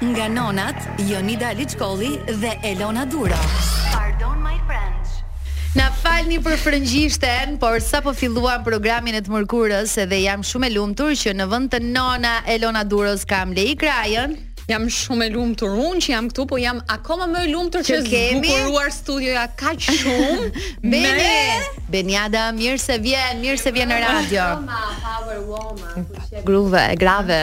Nga nonat Jonida Liçkolli dhe Elona Duro. Pardon my French. Na falni për frëngjishten, por sapo filluam programin e të mërkurës edhe jam shumë e lumtur që në vend të nona Elona Duros kam Lei Krajën. Jam shumë e lumtur unë që jam këtu, po jam akoma më e lumtur që, është zbukuruar studioja kaq shumë. Bene, Beniada, mirë se vjen, mirë se vjen në radio. Power woman, power woman. Gruve, grave.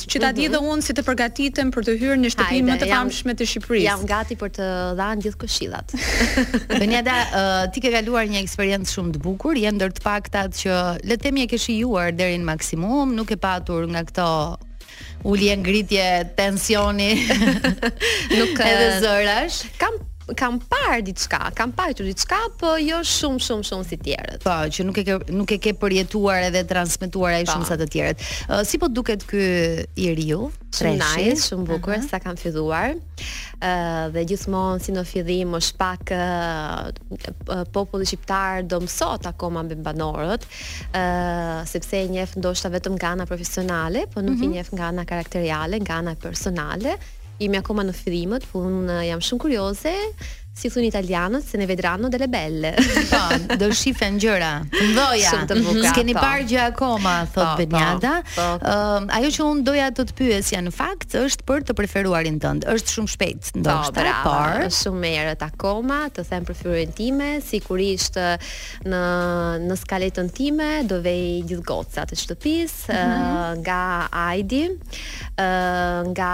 Që ta di dhe mhm. unë si të përgatitem për të hyrë në shtëpinë më të famshme të Shqipërisë. Jam gati për të dhënë gjithë këshillat. Beniada, uh, ti ke kaluar një eksperiencë shumë të bukur, je ndër të paktat që le të themi e ke shijuar deri në maksimum, nuk ke patur nga këto ulje ngritje tensioni nuk edhe zërash. Kam kam parë diçka, kam patur diçka, po jo shumë shumë shumë si tjerët. Po, që nuk e ke nuk e ke përjetuar edhe transmetuar ai po. shumë sa të tjerët. Uh, si po duket ky i riu? Shumë nice, shumë bukur uh -huh. sa ka filluar. Ë uh, dhe gjithmonë si në fillim është pak uh, populli shqiptar do mësot akoma me banorët, ë uh, sepse i njeh ndoshta vetëm nga ana profesionale, po nuk uh -huh. i mhm. njeh nga ana karakteriale, nga ana personale. Jemi akoma në fillimet, po unë jam shumë kurioze, si thun italianët se ne vedranno delle belle. Po, do shifen gjëra. Ndoja. Shumë të bukura. Mhm. S'keni po. parë gjë akoma, thot po, po, Beniada. Po, po. Uh, ajo që un doja të të pyesja në fakt është për të preferuarin tënd. Është shumë shpejt, po, ndoshta, po, por është shumë herët akoma, të them preferuarën time, sigurisht në në skaletën time do vej gjithë gocat e shtëpisë, uh, nga Aidi, uh, nga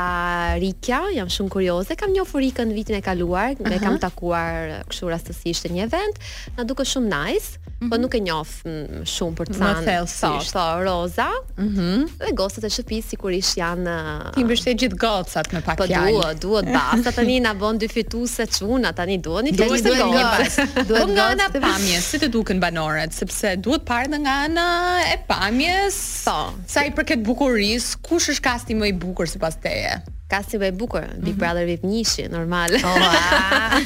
Rikja, jam shumë kurioze. Kam njohur Rikën vitin e kaluar, uh -huh. e kam takuar kështu rastësisht në një event. Na duket shumë nice, uh -huh. po mhm. nuk e njoh mm, shumë për të thënë. Po, po, Roza. Mhm. Uh -huh. Dhe gocat e shtëpisë sigurisht janë Ti mbështet gjithë gocat me pak fjalë. Po duhet, duhet basta tani na u bën dy fitues çuna, tani duhet një fituese gocë. Duhet po nga ana e pamjes, si të duken banorët, sepse duhet parë edhe nga ana e pamjes. Po. Sa i përket bukurisë, kush është kasti më i bukur sipas teje? Kasti më i bukur, Big mhm. Brother VIP 1, normal. Oh, ah.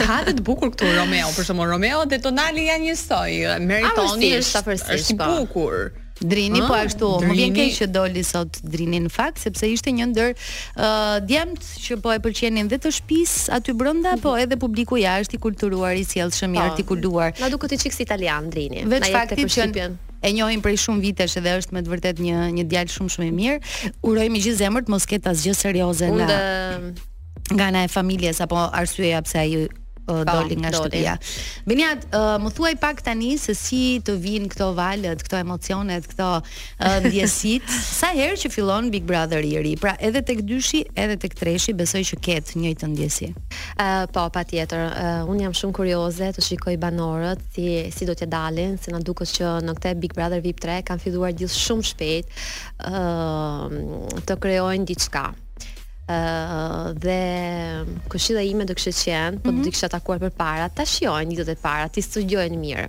Ka të bukur këtu Romeo, për shembull Romeo dhe Donaldi janë njësoj. Meritoni është është i po. bukur. Drini po ashtu, drini... më vjen keq që doli sot Drini në fakt sepse ishte një ndër ë uh, djemt që po e pëlqenin dhe të shpis aty brenda, po edhe publiku jashtë i kulturuar, i sjellshëm, i po. artikuluar. Na duket një çik si italian Drini. Veç faktit që e njohim prej shumë vitesh dhe është me të vërtet një një djalë shumë shumë i mirë. Uroj me gjithë zemër të mos ketë asgjë serioze nga. Unë nga ana e familjes apo arsyeja pse ai uh, doli nga shtëpia. Beniada, uh, më thuaj pak tani se si të vijnë këto valët, këto emocionet, këto uh, ndjesi. Sa herë që fillon Big Brother i ri, pra edhe tek dyshi, edhe tek treshi, besoj që ke të njëjtën ndjesi. Ë uh, po, patjetër. Uh, unë jam shumë kurioze të shikoj banorët si si do të dalin, se na duket që në këtë Big Brother VIP 3 kanë filluar të gjithë shumë shpejt ë uh, të krijojnë diçka. Ëh dhe këshilla ime do kishte qenë, po t'i mhm. kisha takuar përpara, ta shijojnë ditët e para, t'i studiojnë mirë.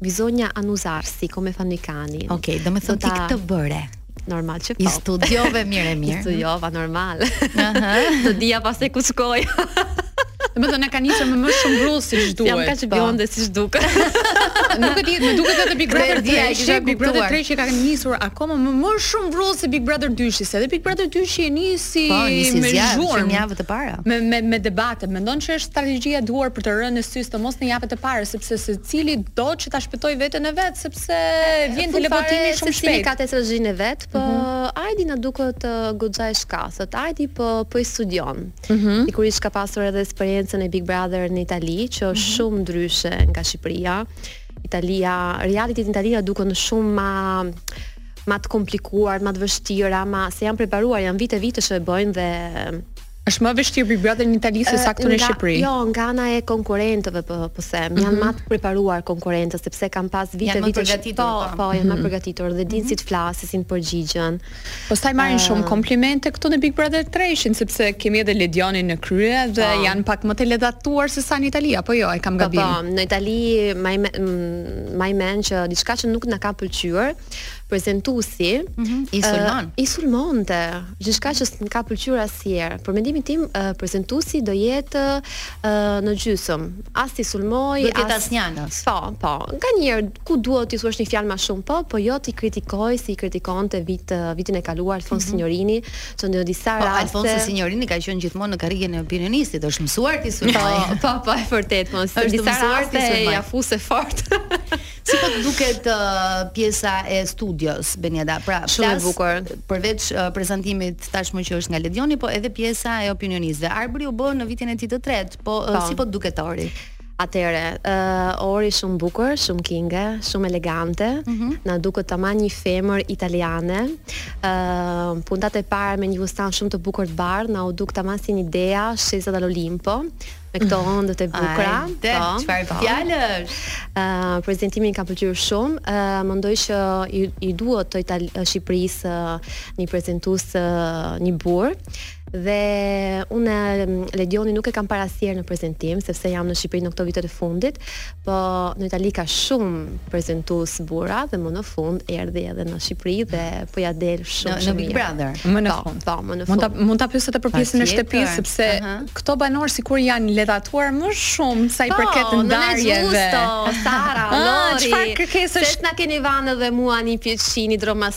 Bisogna annusarsi, come fanno i cani. Okej, okay, domethënë ti këtë bëre normal që po. I studiove mirë e mirë. I studiova, normal. Ëh. Të dija pastaj ku shkoj. Domethënë, ka nisur me më shumë brull se ç'duhet. S'jam kaq po. bjonde siç duket. Nuk e di, më duket te Big Brother 3, që Big Brother 3 që ka nisur akoma me më shumë brull se Big Brother 2, si se dhe Big Brother 2 që e nisi po, me zhurmë. Në javët e para. Me, me, me debate. Mendon që është strategjia e duhur për të rënë në sy sidomos në javët e para, sepse secili do që ta shpëtojë veten e vet, sepse vjen televotimi shumë shpejt. Se ka strategjinë e vet, po mm -hmm. Heidi na duket goxha e shkathët, Heidi po, po i studion. Mm -hmm. Sigurisht ka pasur edhe eksperiencën e Big Brother në Itali, që është mm -hmm. shumë ndryshe nga Shqipëria. Italia, reality në Italia duken shumë ma ma të komplikuar, ma të vështira, ma se janë preparuar, janë vite vite që e bëjnë dhe është më e vështirë Big Brother në Itali se sa këtu në Shqipëri. Jo, nga ana e konkurrentëve po po them, janë mhm. më të preparuar konkurrentët sepse kanë pas vite vite që po, po, janë më mhm. përgatitur dhe dinë mhm. si të flasin, si të përgjigjen. Pastaj marrim shumë ah. komplimente këtu në Big Brother 3-shi sepse kemi edhe Ledionin në krye dhe pa. Po. janë pak më të ledatuar se sa në Itali apo jo, e kam po, gabim. Po, në Itali ma mend që diçka që nuk na ka pëlqyer, prezantuesi mm -hmm. i sulmon. Uh, I sulmonte, diçka që s'më ka pëlqyer asnjëherë. Për mendimin tim, uh, prezantuesi do jetë uh, në gjysmë. As t'i sulmojë, as asnjëna. Po, po. Nga një Kur duhet t'i thuash një fjalë ma shumë po, po jo t'i kritikojë si i kritikonte vit vitin e kaluar Alfonso mm -hmm. Signorini, që në disa po, raste Alfonso Signorini ka qenë gjithmonë në karrigen e opinionistit, është mësuar t'i sulmojë. Po, po, po, e vërtetë, po, në disa raste ia fuste fort. Si po të duket uh, pjesa e studios Beniada? Pra, shumë e bukur. Përveç uh, prezantimit tashmë që është nga Ledioni, po edhe pjesa e opinionistëve. Arbri u bë në vitin e tij të tretë, po, uh, po. si po të duket Ori? Atëherë, uh, Ori shumë bukur, shumë kinge, shumë elegante. Mm -hmm. Na duket tamam një femër italiane. Ë, uh, puntata e parë me një fustan shumë të bukur të bardhë, na u duk tamam si një dea, scesa dall'Olimpo me këto mhm. ondet e bukura. Ajde, po, çfarë po. fjalësh? Ë, uh, prezantimi na ka pëlqyer shumë. Ë, uh, mendoj që i, i duhet të Itali Shqipërisë uh, një prezantues uh, një burr. Dhe unë Ledionin nuk e kam parasysh në prezentim, sepse jam në Shqipëri në këto vitet e fundit, po në Itali ka shumë prezentues burra dhe më në fund erdi edhe në Shqipëri dhe po ia del shumë shumë Në Big Brother, më në po, fund. Po, më në fund. Mund ta pyesësh për pjesën e shtëpisë sepse këta banorë sikur janë ledatuar më shumë sa i po, përket ndarjeve. Po, në Sara, ah, Lori. Çfarë kërkesë është? Se na keni vanë dhe mua një pjesë droma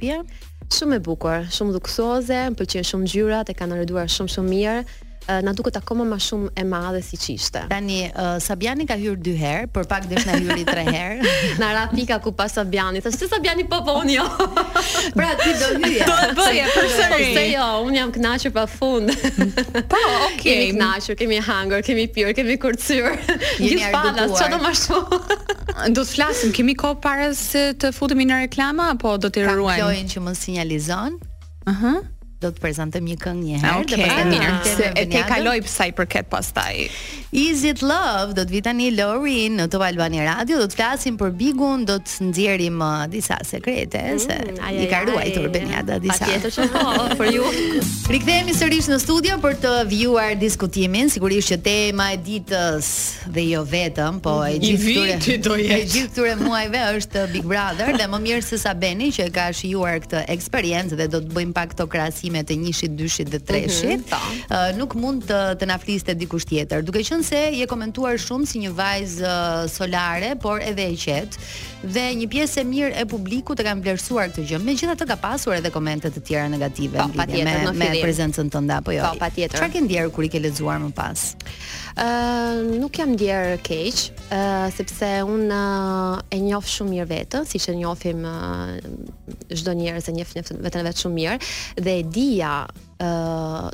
Pia, shumë e bukur, shumë luksoze, më pëlqejnë shumë ngjyrat, e kanë arreduar shumë shumë mirë. Uh, na duket akoma më shumë e madhe siç ishte. Tani uh, Sabiani ka hyrë dy herë, për pak desh hyri tre herë. na ra pika kur pashë Sabianin, thashë se Sabiani po po unë jo. pra ti do hyje. Do të bëje përsëri. Se jo, unë jam kënaqur pa fund. po, okay. Kemi kënaqur, kemi hangër, kemi pirë, kemi kërcyer. Gjithë falas, çfarë do më shumë? do të flasim, kemi kohë para Se të futemi në reklama apo do të ruajmë? Kam Lorin që më sinjalizon. Aha. Uh do të prezantojmë një këngë një herë okay. dhe pastaj një herë tjetër. E të kaloj sa i përket pastaj. Is it love do të vi tani Lori në Top Albania Radio, do të flasim për Bigun, do të nxjerrim uh, disa sekrete mm, se aj, i ka ruajtur Beniada disa. Patjetër që po, for you. Rikthehemi sërish në studio për të vijuar diskutimin, sigurisht që tema e ditës dhe jo vetëm, po e gjithë këtij viti do jetë. E gjithë këtyre muajve është Big Brother dhe më mirë se sa Beni që e ka shijuar këtë eksperiencë dhe do të bëjmë pak këto krahasime të njëshit, dyshit dhe treshit. Mm -hmm, uh, nuk mund të na fliste dikush tjetër. Duke qenë se je komentuar shumë si një vajzë solare, por edhe e qetë dhe një pjesë e mirë e publikut e kanë vlerësuar këtë gjë. Megjithatë ka pasur edhe komente të tjera negative po, patjetër, me prezencën tënde apo jo. Po, patjetër. Çfarë ke ndjerë kur i ke lexuar më pas? Ë nuk jam ndjerë keq, ë sepse unë e njoh shumë mirë veten, siç e njohim çdo njerëz e njeh veten e vet shumë mirë dhe e dija ë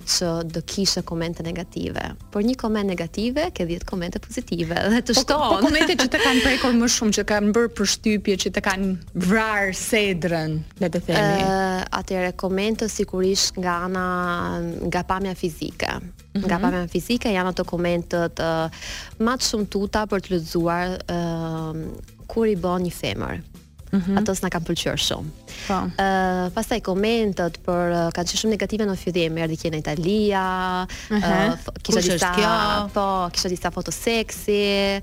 që do kishte komente negative. Por një koment negative ke 10 komente pozitive dhe të shton. Po, po komente që të kanë prekur më shumë, që të kanë bërë përshtypje, që të kanë vrarë sedrën, le të themi. Ë atëherë komente sigurisht nga ana nga pamja fizike. Mm -hmm. Nga pamja mhm. fizike janë ato komentet uh, ma të shëmtuta për të lexuar uh, kur i bën një femër. Mm -hmm. Ato s'më kanë pëlqyer shumë. Po. Ë, uh, pastaj komentet për uh, kanë qenë shumë negative në fillim, erdhi kjo nga Italia, uh -huh. uh, kisha disa, po, kisha disa foto seksi,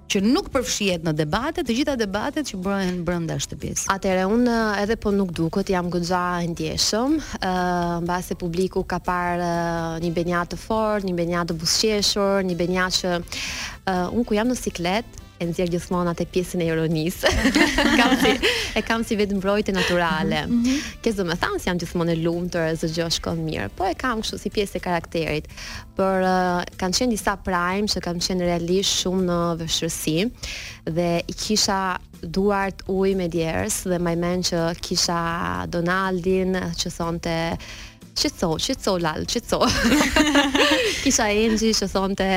që nuk përfshihet në debate, të gjitha debatet që bëhen brenda shtëpisë. Atëherë unë edhe po nuk duket, jam goxha e ndjeshme, ë mbase publiku ka parë një Benjada të fortë, një Benjada të buzëqeshur, një Benjada që ë unë kur jam në siklet, e nxjerr gjithmonë atë pjesën e ironisë. kam si e kam si vetëmbrojtje natyrale. Mm -hmm. Kjo s'do të thotë se jam gjithmonë e lumtur, çdo gjë shkon mirë, po e kam kështu si pjesë e karakterit. por uh, kanë qenë disa prime që kam qenë realisht shumë në vështirësi dhe i kisha duart ujë me djers dhe mbaj mend që kisha Donaldin që thonte Qetësohu, qetësohu, lal, qetësohu Kisha Enxhin që thoshte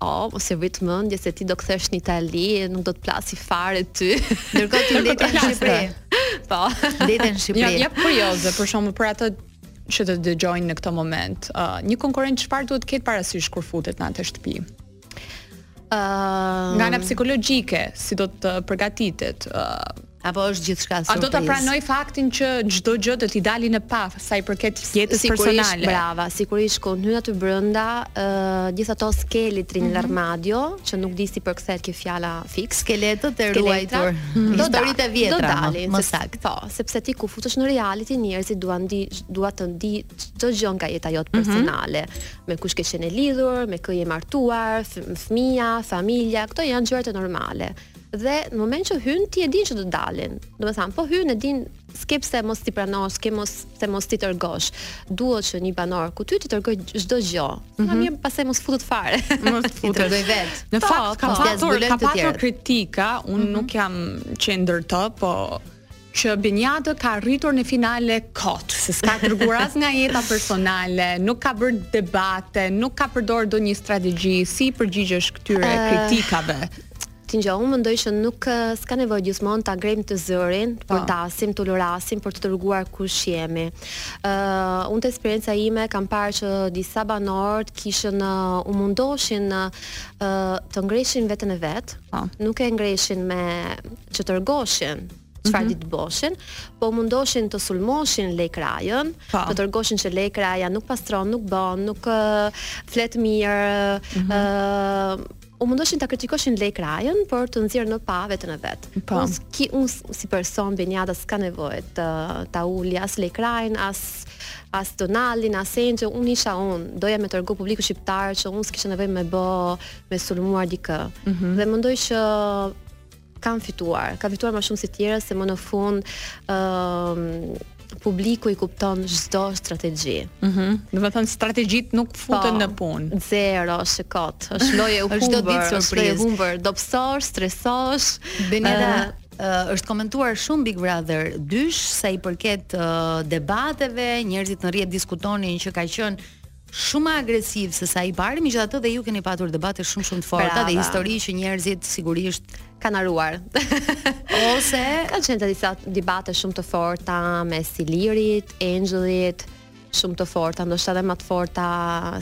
O, oh, mos e vrit mendjen se ti do kthehesh në Itali Nuk do të plasi fare ty Ndërkohë ti mbete në Shqipëri Po Mbete në Shqipëri Ja, jam kurioze, për shumë për ata që të dëgjojnë në këtë moment. Uh, një konkurrent çfarë duhet të ketë parasysh kur futet në atë shtëpi? Uh, nga ana psikologjike, si do të përgatitet? Uh, apo është gjithçka surprizë. A do ta pranojë faktin që çdo gjë do t'i dali në pah sa i përket jetës së tij personale? Bravo, sigurisht kur hyn aty brenda, ë uh, gjithë ato scheletri nell' mm -hmm. armadio, që nuk di si përkthehet kjo fjala fiks. Skeletët e ruajtur. Mm -hmm. Historitë e vjetra, më saktë. Po, Sepse ti kur futesh në reality njerëzit duan di duan të di çdo gjë nga jeta jote mhm. personale, mm -hmm. me kush ke qenë e lidhur, me kë je martuar, fëmija, familja, këto janë gjëra normale. Dhe në moment që hyn ti e din që do të dalin. Domethënë, po hyn e din s'ke pse mos t'i pranosh, s'ke mos pse mos t'i tregosh. Duhet që një banor këtu t'i tregojë çdo gjë. Mm -hmm. Ma mirë pastaj mos futet fare. Mos futet vetë. Në po, fakt ka po. patur ka patur kritika, unë mm -hmm. nuk jam që ndërhyj, po që Benjada ka arritur në finale kot, se s'ka treguar asgjë nga jeta personale, nuk ka bërë debate, nuk ka përdorur ndonjë strategji si u përgjigjesh këtyre uh, kritikave. Asgjë, unë mendoj që nuk s'ka nevojë gjithmonë ta ngrejmë zërin, të po. bërtasim, të ulërasim për të treguar kush jemi. Ë, uh, unë te eksperienca ime kam parë që disa banorë kishin uh, u mundoshin uh, të ngreshin veten e vet, pa. Po. nuk e ngreshin me që të tregoshin çfarë dinë të bëjshin, po mundoshin të sulmoshin Le Krajën, po. të tregoshin që Le Kraja nuk pastron, nuk bën, nuk flet mirë, ë u mundoshin ta kritikoshin Le Krajën për të nxjerrë në pah veten e vet. Po. Unë ki un si person Benjada s'ka nevojë të ta uli as Le Krajën, as as Donaldin, as Enxhin, un isha un, doja me tregu publikut shqiptar që un s'kisha nevojë me bë me sulmuar dikë. Mm -hmm. Dhe mendoj që kam fituar, kam fituar më shumë se tjera se më në fund ë uh, publiku i kupton çdo strategji. Mhm. Mm Domethënë strategjit nuk futen po, në punë. Zero, është kot. Është lojë e humbur, çdo ditë surprizë. Është humbur, dobësosh, stresosh. Beniada, uh, Uh, është komentuar shumë Big Brother dyshi sa i përket uh, debateve, njerëzit në rrjet diskutonin që ka qenë shumë më agresiv se sa i pari, megjithatë dhe ju keni patur debate shumë shumë të forta Brava. dhe histori që njerëzit sigurisht kanë harruar. Ose kanë qenë disa debate shumë të forta mes Ilirit, Einxhelit, shumë të forta, ndoshta edhe më të forta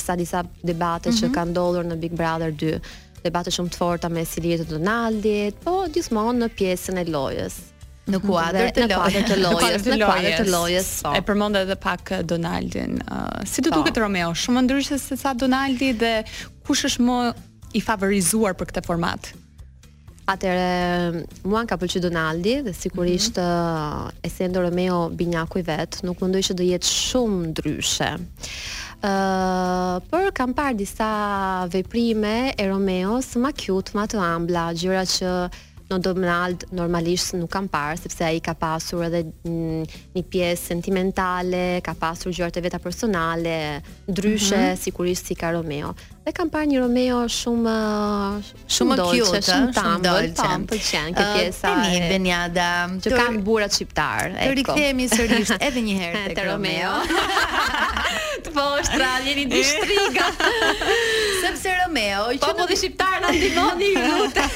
sa disa debate mm -hmm. që mhm. kanë ndodhur në Big Brother 2 debate shumë të forta mes Ilirit dhe Donaldit, po gjithmonë në pjesën e lojës. në kuadër të lojës, të lojës, në kuadër të lojës. Po. E përmende dhe pak eh, Donaldin. Uh, si të po. duket Romeo, shumë ndryshe se sa Donaldi dhe kush është më i favorizuar për këtë format? Atëherë mua ka pëlqyer Donaldi dhe sigurisht mm -hmm. uh, essendo Romeo binjaku i vet, nuk mendoj që do jetë shumë ndryshe. Ëh, uh, por kam parë disa veprime te Romeos më cute, më të ëmbla, gjëra që Në Donald normalisht nuk kam parë sepse ai ka pasur edhe një pjesë sentimentale, ka pasur gjërat e veta personale, ndryshe mm -hmm. sigurisht s'i ka Romeo. Dhe kam parë një Romeo shumë shumë cute, shumë t'ambël, po, më pëlqen kjo pjesa. Tani e... Beniada, që kanë burrat shqiptar. Të rikthehemi sërish edhe një herë te Romeo. Po, të poshtra jeni dy shtriga. Sepse Romeo, po, që po dhe shqiptar na ndihmoni ju lutem.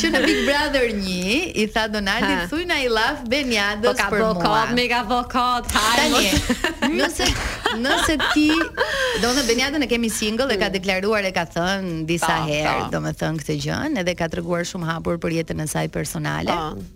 që në Big Brother 1 i tha Donaldi thuj naj llaf Beniadës po për mua. Po ka vokat, me ka vokat, hajmo. Tani, nëse nëse ti domethënë Beniadën e kemi single e ka mm. deklaruar e ka thënë disa herë, domethënë këtë gjën, edhe ka treguar shumë hapur për jetën e saj personale. Po.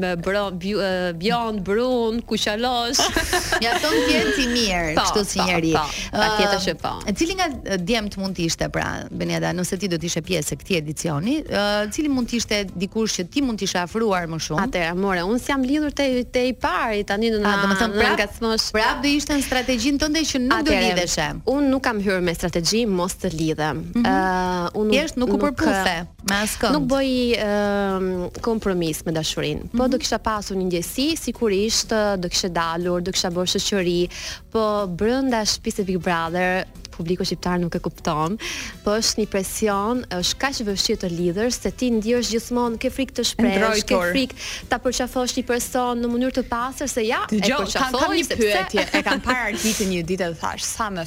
me brun, bjond, brun, kuqalosh. Mjafton të jetë si mirë, po, kështu si po, njeri. Po, patjetër që po. Ë cili nga djemt mund të ishte pra Beniada, nëse ti do të ishe pjesë e këtij edicioni, ë cili mund të ishte dikush që ti mund të ishe afruar më shumë? Atëherë, amore, unë s'jam lidhur te te i pari tani në në domethënë prapë ngacmosh. Pra do ishte në strategjinë tënde që nuk do lidheshe. Unë nuk kam hyrë me strategji mos të lidhem. Mhm. Ë unë thjesht nuk u përputha. Me askënd. Nuk bëj uh, kompromis me dashurinë. Po mm -hmm. do kisha pasur një ndjesi, sigurisht do kisha dalur, do kisha bërë shoqëri, po brenda shtëpisë Big Brother publiku shqiptar nuk e kupton, po është një presion, është kaq vështirë të lidhësh se ti ndihesh gjithmonë ke frikë të shprehësh, ke frikë ta përqafosh një person në mënyrë të pastër se ja, e përqafoj kam, kam një pyetje, e kam parë Atikën një ditë dhe thash sa më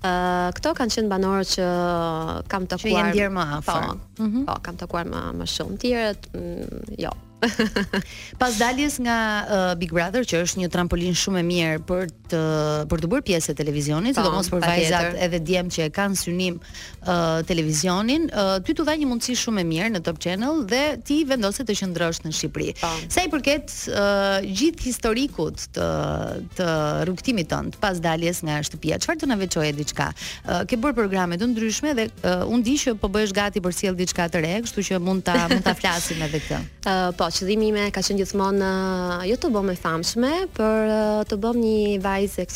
Ë këto kanë qenë banorët që kam takuar. Që jam ndjer më afër. Po, mm -hmm. po kam takuar më më shumë. Tjerët mm, jo. Pas daljes nga uh, Big Brother që është një trampolinë shumë e mirë për të për të bërë pjesë e televizionit, po, sidomos për vajzat edhe djemtë që e kanë synim televizionin, ty t'u dha një mundësi shumë e mirë në Top Channel dhe ti vendose të qëndrosh në Shqipëri. Po. Sa i përket gjithë historikut të të rrugëtimit tënd pas daljes nga shtëpia, çfarë do na veçoje diçka? Ke bërë programe të ndryshme dhe unë di që po bëhesh gati për të sjellë diçka të re, kështu që mund ta mund ta flasim edhe këtë. Po, qëllimi ime ka qenë gjithmonë jo të bëhem e famshme, por të bëhem një vajzë e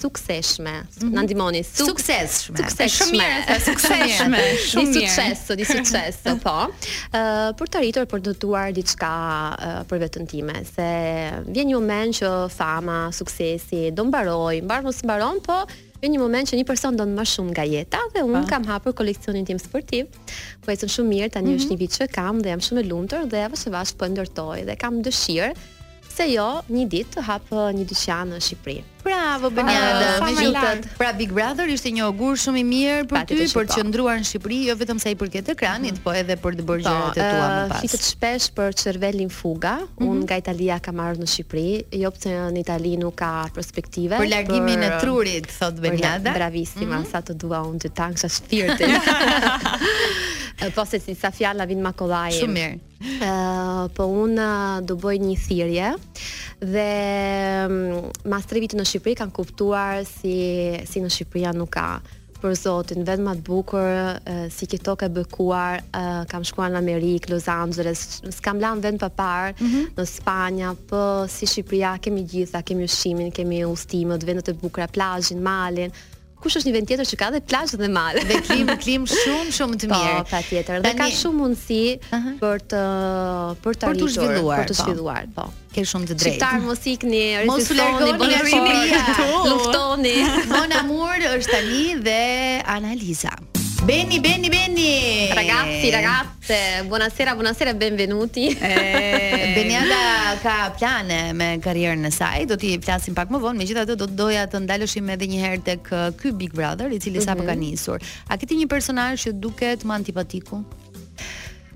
sukseshme. Mm -hmm. Na ndihmoni. Suk sukseshme. Sukseshme. Shumë mirë, sa sukseshme. Shumë mirë. Sukseshme, di sukses, po. Ë uh, për të arritur për të ndërtuar diçka uh, për veten time, se vjen një moment që fama, suksesi do mbarojë, mbar mos mbaron, po vjen një moment që një person don më shumë nga jeta dhe unë po. kam hapur koleksionin tim sportiv. Po ecën shumë mirë, tani mm -hmm. është mhm. një vit që kam dhe jam shumë e lumtur dhe avash avash po ndërtoj dhe kam dëshirë Pse jo, një ditë të hap uh, një dyqan në Shqipëri. Bravo Beniada, me gjithatë. Pra Big Brother ishte një ogur shumë i mirë për ty, për të qëndruar në Shqipëri, jo vetëm sa i përket ekranit, mhm. po edhe për të bërë po, gjërat e tua më pas. Flitet shpesh për cervelli in fuga. Mhm. Unë nga Italia kam ardhur në Shqipëri, jo pse në Itali nuk ka perspektivë. Për largimin e trurit, thotë Beniada. Bravissima, mhm. sa të dua unë ty, ta hanksha shpirtin. Po se si ca fjalë vijnë ma kollaj. Shumë mirë. po unë do bëj një thirrje dhe mm, mas tre vitesh në Shqipëri kam kuptuar si si në Shqipëria nuk ka për Zotin, vend ma të bukur, e, si ke tokë e bekuar, e, kam shkuar në Amerikë, Los Angeles, s'kam lanë vend pa parë, mm -hmm. në Spanja, po si Shqipëria, kemi gjitha, kemi ushqimin, kemi udhëtimet, vendet e bukura, plazhin, malin, Kush është një vend tjetër që ka dhe plazh dhe mal. Dhe klimë, klimë shumë shumë të po, mirë. Po, patjetër. Dhe ka shumë mundësi për të për t'u zhvilluar, për t'u po. zhvilluar, po. Ke shumë të drejtë. Shqiptarë mos ikni, rezistoni, bëni rrimi, luftoni. Mon Amour është Tani dhe Annalisa. Beni, beni, beni. Ragazzi, ragazze, buonasera, buonasera, benvenuti. Eh, Beniada ka plane me karrierën e saj, do t'i flasim pak më vonë, megjithatë do të doja të ndaleshim edhe një herë tek eh, ky Big Brother, i cili sapo mhm. ka nisur. A ke ti një personazh që duket më antipatiku?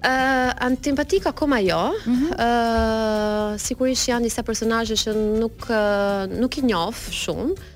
Uh, antipatik akoma jo. Mm -hmm. uh, sigurisht janë disa personazhe që nuk uh, nuk i njoh shumë.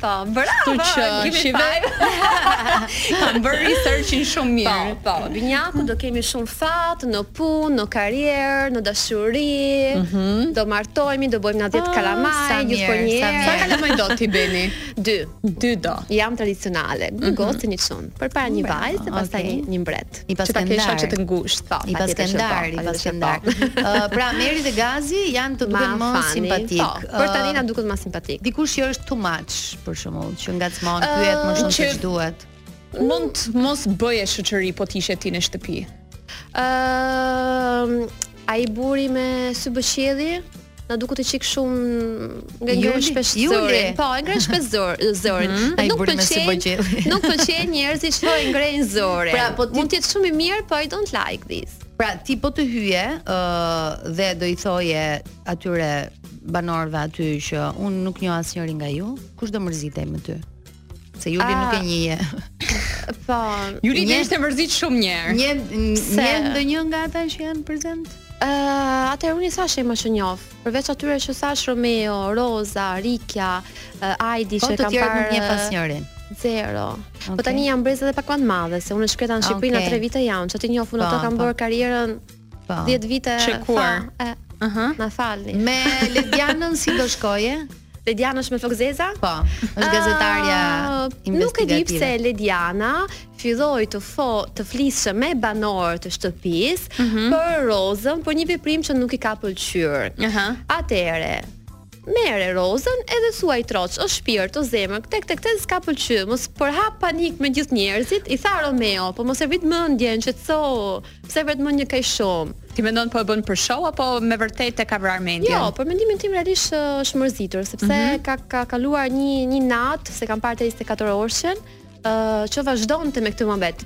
Po, bravo. Kështu që shihe. Kam bërë researchin shumë mirë. Po, po, binjaku do kemi shumë fat në punë, në karrierë, në dashuri. Mm -hmm. Do martohemi, do bëjmë nja 10 oh, ah, kalamaj, ju po një. Sa kalamaj do ti bësh? Dy. Dy do. Jam tradicionale, mm -hmm. një mhm. gocë një çun. Përpara një vajzë, pastaj okay. një mbret. I pas ka ndar. Shoqe të ngushtë, po. I paska ndarë, i paska ndarë. Pra Meri dhe Gazi janë të duken më funny. simpatikë. Po, për uh, tani na duken më simpatikë. Dikush që është too much, për shembull, që ngacmon, uh, pyet më shumë se ç'duhet. Mund mos bëje shoqëri po të ishe ti në shtëpi. Ëm, uh, Ai burri me syze, Bocelli, na duket çik shumë ngre Juli, shpesh Juli. zërin. Po, e ngre shpesh zër, zërin. Mm, Dhe ai nuk burri me syze pëlqejnë, Bocelli. nuk pëlqejnë njerëzit që po e ngrenë zërin. Pra, po ti- Mund të jetë shumë i mirë, po I don't like this. Pra ti po të hyje ë dhe do i thoje atyre banorëve aty që unë nuk njoh asnjërin nga ju, kush do mërzitej me ty? Se Julin nuk e njihje. Po. Juli dhe ishte mërzit shumë njëherë. Njeh, njeh ndonjë nga ata që janë prezent? Uh, atëherë unë i thashë më që njoh, përveç atyre që thashë Romeo, Roza, Rikja, uh, Aidi po, që kam parë... Po të tjerë nuk njeh asnjërin? Zero. Okay. Po tani jam brez dhe pak më e madhe, se unë e shkreta në Shqipëri okay. 3 vite jam, që t'i njoh unë okay. e kam bërë karrierën Po. 10 vite Shikuar. fa. e, Aha. Na falni. Me Ledianën si do shkoje? Lediana është me flokë të zeza? Po, është gazetarja Ah, investigative. Nuk e di pse Lediana filloi të fo të fliste me banorët e shtëpisë Mhm. për Rozën, për një veprim që nuk i ka pëlqyer. Aha. Atëherë, Merre Rozën edhe thuaji troç o shpirt o zemër këtë këtë këtë s'ka pëlqy mos përhap panik me gjithë njerëzit i tha Romeo po mos e vrit mendjen që thu pse e vret mendjen kaq shumë. Ti mendon po e bën për show apo me vërtet e ka vrarë mendjen. Jo, për mendimin tim realisht është mërzitur, sepse ka ka kaluar një një natë, se e kam parë te njëzet e katër orëshi, që vazhdonte me këtë muhabet.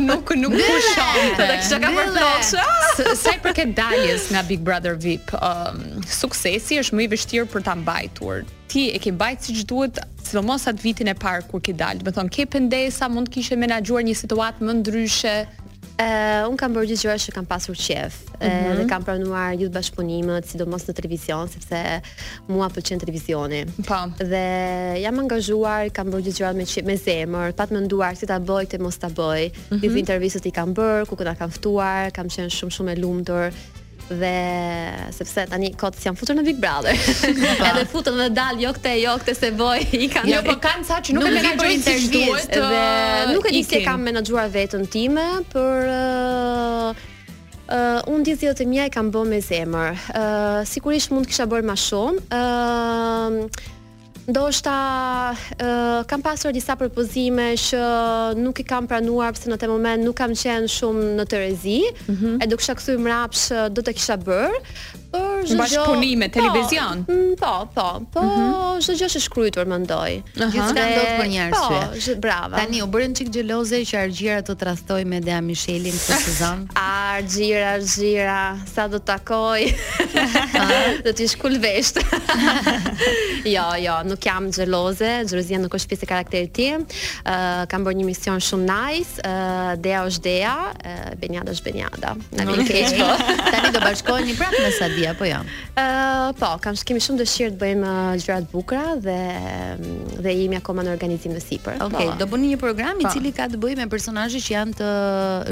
Nuk nuk pushon. Do ta kisha kap për flokësh. Sa i përket daljes nga Big Brother VIP, um, suksesi është më i vështirë për ta mbajtur. Ti e ke mbajt siç duhet, sidomos atë vitin e parë kur ke dalë. Domethënë ke pendesa, mund të kishe menaxhuar një situatë më ndryshe. Uh, unë kam bërë gjithë gjërat që kam pasur qejf mm -hmm. dhe kam pranuar gjithë bashkëpunimet, sidomos në televizion, sepse mua më pëlqen televizioni. Po. Dhe jam angazhuar, i kam bërë gjithë gjërat me qejf, me zemër, pa menduar si ta bëj, të mos ta bëj. Mm -hmm. intervistat i kam bërë, ku ku na kanë ftuar, kam qenë shumë shumë e lumtur. dhe sepse tani kot s'jam futur në Big Brother. Edhe futem dhe dal jo këtë, jo këtë s'e boj, i kanë. Jo, po ka nga ata që nuk e kanë bërë intervistë dhe nuk e di si e kam menaxhuar veten time, por uh, Uh, unë gjithë gjërat e mia i kam bërë me zemër uh, Sigurisht mund të kisha bërë ma shumë uh, Ndoshta ë uh, kam pasur disa propozime që nuk i kam pranuar pse në atë moment nuk kam qenë shumë në terezi. Mm -hmm. E do kisha kthy mbrapsh do ta kisha bërë. Por bashkëpunime po, televizion. Po, po, po. Po mm -hmm. çdo gjë është shkruar mendoj. Uh -huh. Gjithçka ndodh për një po, arsye. Po, bravo. Tani u bëren çik xheloze që Argjiroja të tradhtoi me Dea Mishelin këtë sezon. Argjira, Argjira, sa do të takoj, do t'i shkul veshët. jo, jo, nuk jam xheloze, xhelozia nuk është pjesë e karakterit tim, uh, kanë bërë një emision shumë nice, uh, Dea është Dea, uh, Beniada është Beniada. Në nuk e keqë, po. Tani do bashkoheni prapë me Sadi apo jo? Uh, po, kam kemi shumë dëshirë të bëjmë uh, gjëra të bukura dhe, dhe jemi akoma në organizim e sipër. Ok, po. do bëni një program i po. cili ka të bëjë me personazhe që janë të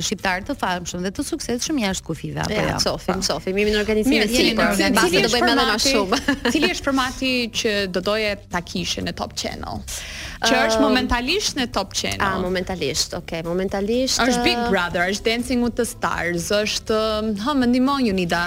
shqiptarë të famshëm dhe të suksesshëm jashtë kufi. kufijve apo jo. Ja, shofim, po. shofim. Jemi në organizim e sipër. Pra, mbase do bëjmë edhe më shumë. Cili është formati që do doje ta kishe në Top Channel? Që është ehm, momentalisht në Top Channel. Ah, momentalisht. Okej, okay, momentalisht. Është Big eh, Brother, është Dancing with the Stars, është, ehm, ha, më ndihmo Junida.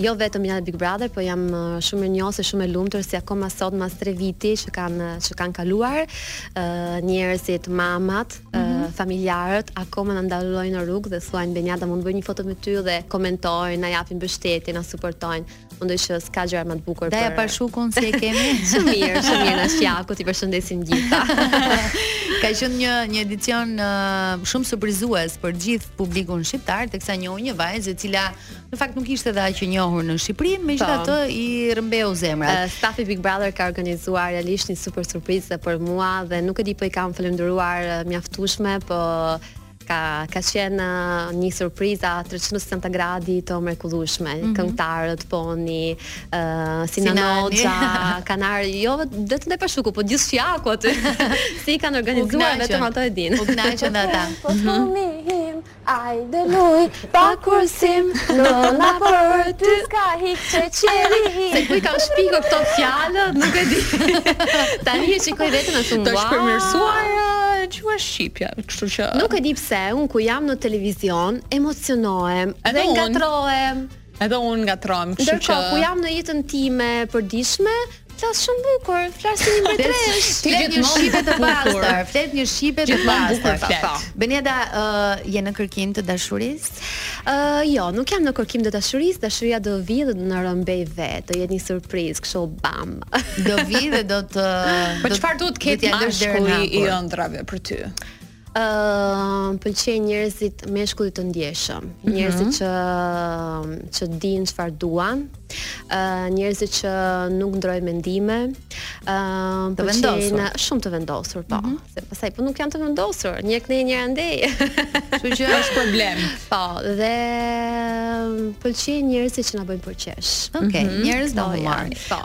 Jo vetëm nga Big Brother, po jam uh, shumë mirënjohëse shumë e lumtur si akoma sot mas 3 vite që kanë uh, që kanë kaluar, ë uh, njerëzit, mamat, mm -hmm. uh, familjarët akoma na ndalojnë në rrugë dhe thuajnë Beniada mund të bëj një foto me ty dhe komentojnë, na japin mbështetje, na suportojnë. Mendoj që s'ka gjë më të bukur për. Daja Pashukun si e kemi. shumë mirë, shumë mirë nga Shijaku, t'i përshëndesim të gjithë. ka qenë një një edicion uh, shumë surprizues për gjithë publikun shqiptar, teksa njohu një vajzë e cila Në fakt nuk ishte dhe aq e njohur në Shqipëri, po. megjithatë i rrëmbeu zemrat. Uh, stafi i Big Brother ka organizuar realisht një super surprizë për mua dhe nuk e di po i kam falënderuar mjaftueshme, po ka ka qenë një surprizë 360 gradë e mrekullueshme, mm -hmm. këngëtarët, Poni, uh, Sinan Hoxha, kanë ardh, jo vetëm te Pashuku, po gjithë Shijaku aty. si kanë organizuar vetëm ato e dinë. U kënaqën ata. Po, po, po, Hajde luj pa kursim Nëna për ty s'ka hiç qeli hiç Se ku i kam shpikur këto fjalët Nuk e di Tani e shikoj veten e them Të është përmirësuar thua shqipja Kështu që Nuk e di pse Unë kur jam në televizion Emocionohem Dhe ngatërrohem Edhe unë ngatërrohem, kështu që Ndërkohë, kur jam në jetën time të përditshme, flas shumë bukur, flas si një mbretëreshë. Ti gjithmonë shqipe të pastër, flet një shqipe të pastër. Po. Beniada, uh, je në kërkim të dashurisë? Ë, uh, jo, nuk jam në kërkim të dashurisë, dashuria do vijë dhe do na rrëmbejë vetë, do jetë një surprizë, kështu bam. do vijë dhe do të Po çfarë duhet të ketë mashkulli i ëndrrave për ty? Ëh, më pëlqejnë njerëzit meshkuj të ndjeshëm, mhm. njerëzit që që dinë çfarë duan, ë njerëzit që nuk ndrojnë mendime, ë të vendosur, shumë të vendosur, po. Mhm. Se pastaj po nuk janë të vendosur, një këndej një andej. Kështu që është problem. Po, dhe pëlqejnë njerëzit që na bëjnë për të qeshur. Okej, mhm. njerëz do të marrin. Po.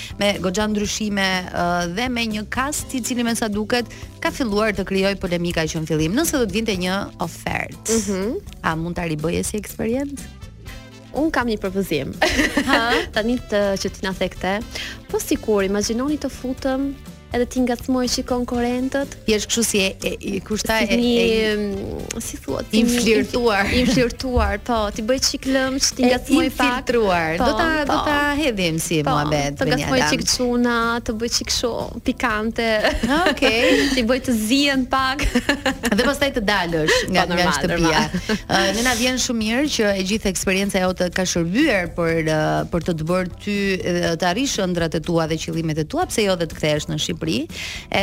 me goxha ndryshime dhe me një kast i cili me sa duket ka filluar të krijojë polemika që në fillim. Nëse do të vinte një ofertë, mm -hmm. a mund ta ribëje si eksperiencë? Un kam një propozim. Tani që ti na the këtë, po sikur imagjinoni të futëm Edhe t'i ngacmoj çik konkurrentët. Thjesht kështu si e, e, e kush tha e, e, e si thua ti inflirtuar. Inflirtuar, po, t'i bëj çik lëmsh, t'i ngacmoj pak. Infiltruar. Po, do ta po. do ta hedhim si po, muhabet. Po, të ngacmoj çik çunat, ta bëj çik kështu pikante. Ah, okej. Okay. t'i bëj të zihen pak. Dhe pastaj të dalësh po, nga po, nga shtëpia. Ne na vjen shumë mirë që e gjithë eksperienca jote ka shërbyer për për të të bërë ty të arrish ëndrrat e tua dhe qëllimet e tua, pse jo dhe të kthehesh në Shqipëri.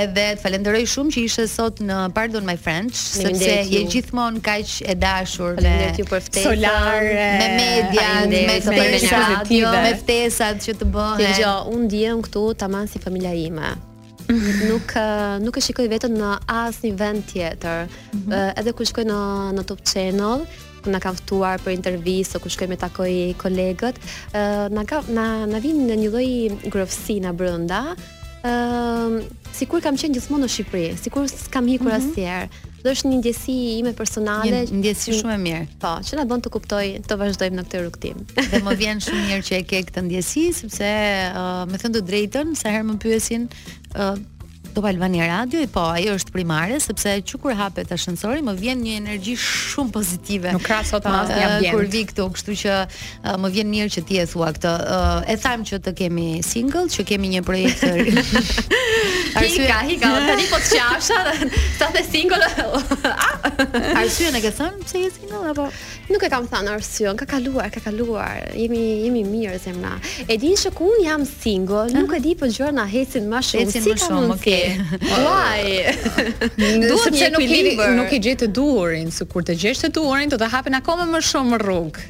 Edhe të falenderoj shumë që ishe sot në Pardon My French, sepse je gjithmonë kaq e dashur me ju për ftesën, solare, me media, me ftesat, me ftesat që të bëhen. Ti jo, un ndihem këtu tamam si familja ime. nuk nuk e shikoj veten në asnjë vend tjetër. Mm -hmm. Edhe kur shkoj në në Top Channel, kur na kanë ftuar për intervistë, kur shkoj me taku kolegët, na ka na na vjen një lloj ngrohtësie nga brenda. Ëm, sikur kam qenë gjithmonë në Shqipëri, sikur s'kam ikur mm -hmm. asnjëherë. Dhe është një ndjesi ime personale. Një ndjesi shumë e mirë. Po, që na bën të kuptoj të vazhdojmë në këtë rrugëtim. Dhe më vjen shumë mirë që e ke këtë ndjesi sepse uh, me thënë të drejtën, sa herë më pyesin uh, Top Albania Radio, po ajo është primare sepse që kur hapet ashensori më vjen një energji shumë pozitive. Nuk krahasohet me asnjë ambient. Kur vij këtu, kështu që Uh, më vjen mirë që ti e thua këtë. Uh, e thamë që të kemi single, që kemi një projekt të ri. Arsyeja, hika, tani po të qafsha, ta the single. Ah! Arsyeja e ke thënë pse je single apo? Nuk e kam thënë arsyeja, ka kaluar, ka kaluar. Jemi jemi mirë zemra. E di që kur jam single, nuk e di po gjërat na hecin më shumë. Hecin si më shumë, okay. Why? Duhet të nuk i nuk e gjej të duhurin, se kur të gjesh të duhurin do të hapen akoma më shumë rrugë.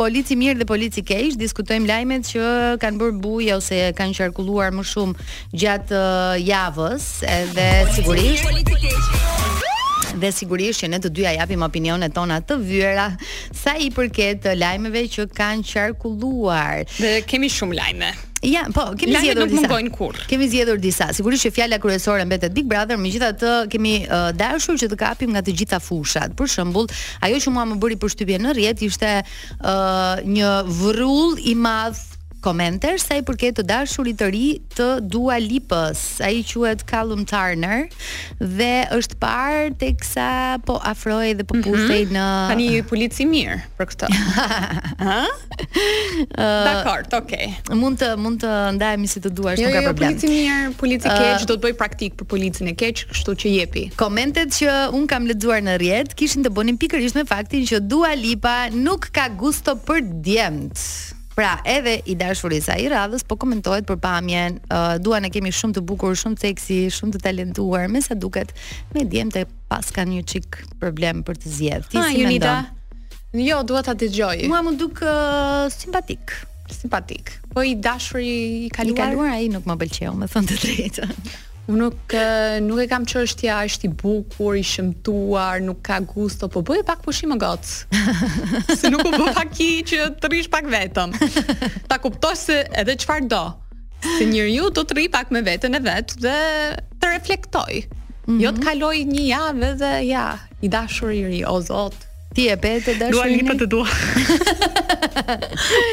Polici i mirë dhe polici i keq, diskutojmë lajmet që kanë bërë bujë ose kanë qarkulluar më shumë gjatë uh, javës edhe sigurisht. Polici i keq. Dhe sigurisht që ne të dyja japim opinionet tona të vyera sa i përket lajmeve që kanë qarkulluar. Dhe kemi shumë lajme. Ja, po, kemi zgjedhur disa. Lajmet nuk mungojnë kurrë. Kemi zgjedhur disa. Sigurisht që fjala kryesore mbetet Big Brother, megjithatë kemi uh, dashur që të kapim nga të gjitha fushat. Për shembull, ajo që mua më bëri përshtypje në rrjet ishte uh, një vrull i madh komentesh sa i përket të dashurit të ri të Dua Lipës. Ai quhet Callum Turner dhe është parë teksa po afrohej dhe po mhm. puthej mm -hmm. në Tani ti polici i mirë për këtë. Ëh? Dakor, okay. Mund të mund të ndajemi si të duash, jo, nuk ka jo, jo, problem. Jo, polici i mirë, polici uh, i keq, do të bëj praktik për policin e keq, kështu që jepi. Komentet që unë kam lexuar në rrjet kishin të bënin pikërisht me faktin që Dua Lipa nuk ka gusto për djemt. Pra, edhe i dashuri i saj i radhës po komentohet për pamjen, uh, Duan e kemi shumë të bukur, shumë seksi, shumë të talentuar, me sa duket, me djemt e paska një çik problem për të zgjedhur. Ti si mendon? Jo, dua ta dëgjoj. Mua më duket uh, simpatik. Simpatik. Po i dashuri i kaluar. I kaluar ai nuk më pëlqeu, me thënë të drejtën. Unë nuk nuk e kam çështja, është i bukur, i shëmtuar, nuk ka gusto, po bëj pak pushim moj gocë, se nuk u bë baki që të rrish pak vetëm. Ta kuptosh se edhe çfarë do. Se njeriu do të rrijë pak me veten e vet dhe të reflektojë. Mm -hmm. Jo të mhm. kalojë një javë dhe ja, i dashuri i ri, o zot, Ti e pe të dashurin. Dua Lipa të dua.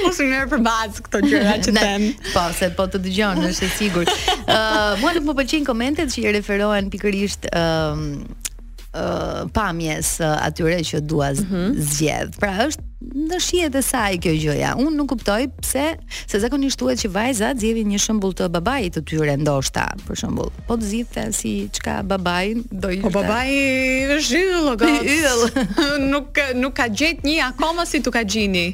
Mos më merr për bazë këto gjëra që them. Po, se po të dëgjon, është e sigurt. Ë, uh, mua nuk më pëlqejnë komentet që i referohen pikërisht ë uh, uh, pamjes uh, atyre që Dua mm -hmm. zgjedh. Pra është në shijet e saj kjo gjëja. Unë nuk kuptoj pse Se zakonisht thuhet që vajzat zgjedhin një shembull të babait të tyre ndoshta, për shembull, po të zgjidhte siç ka babain do ishte. Po babai është yll o goc. Yll. nuk nuk ka gjetë një akoma si Dukagjini.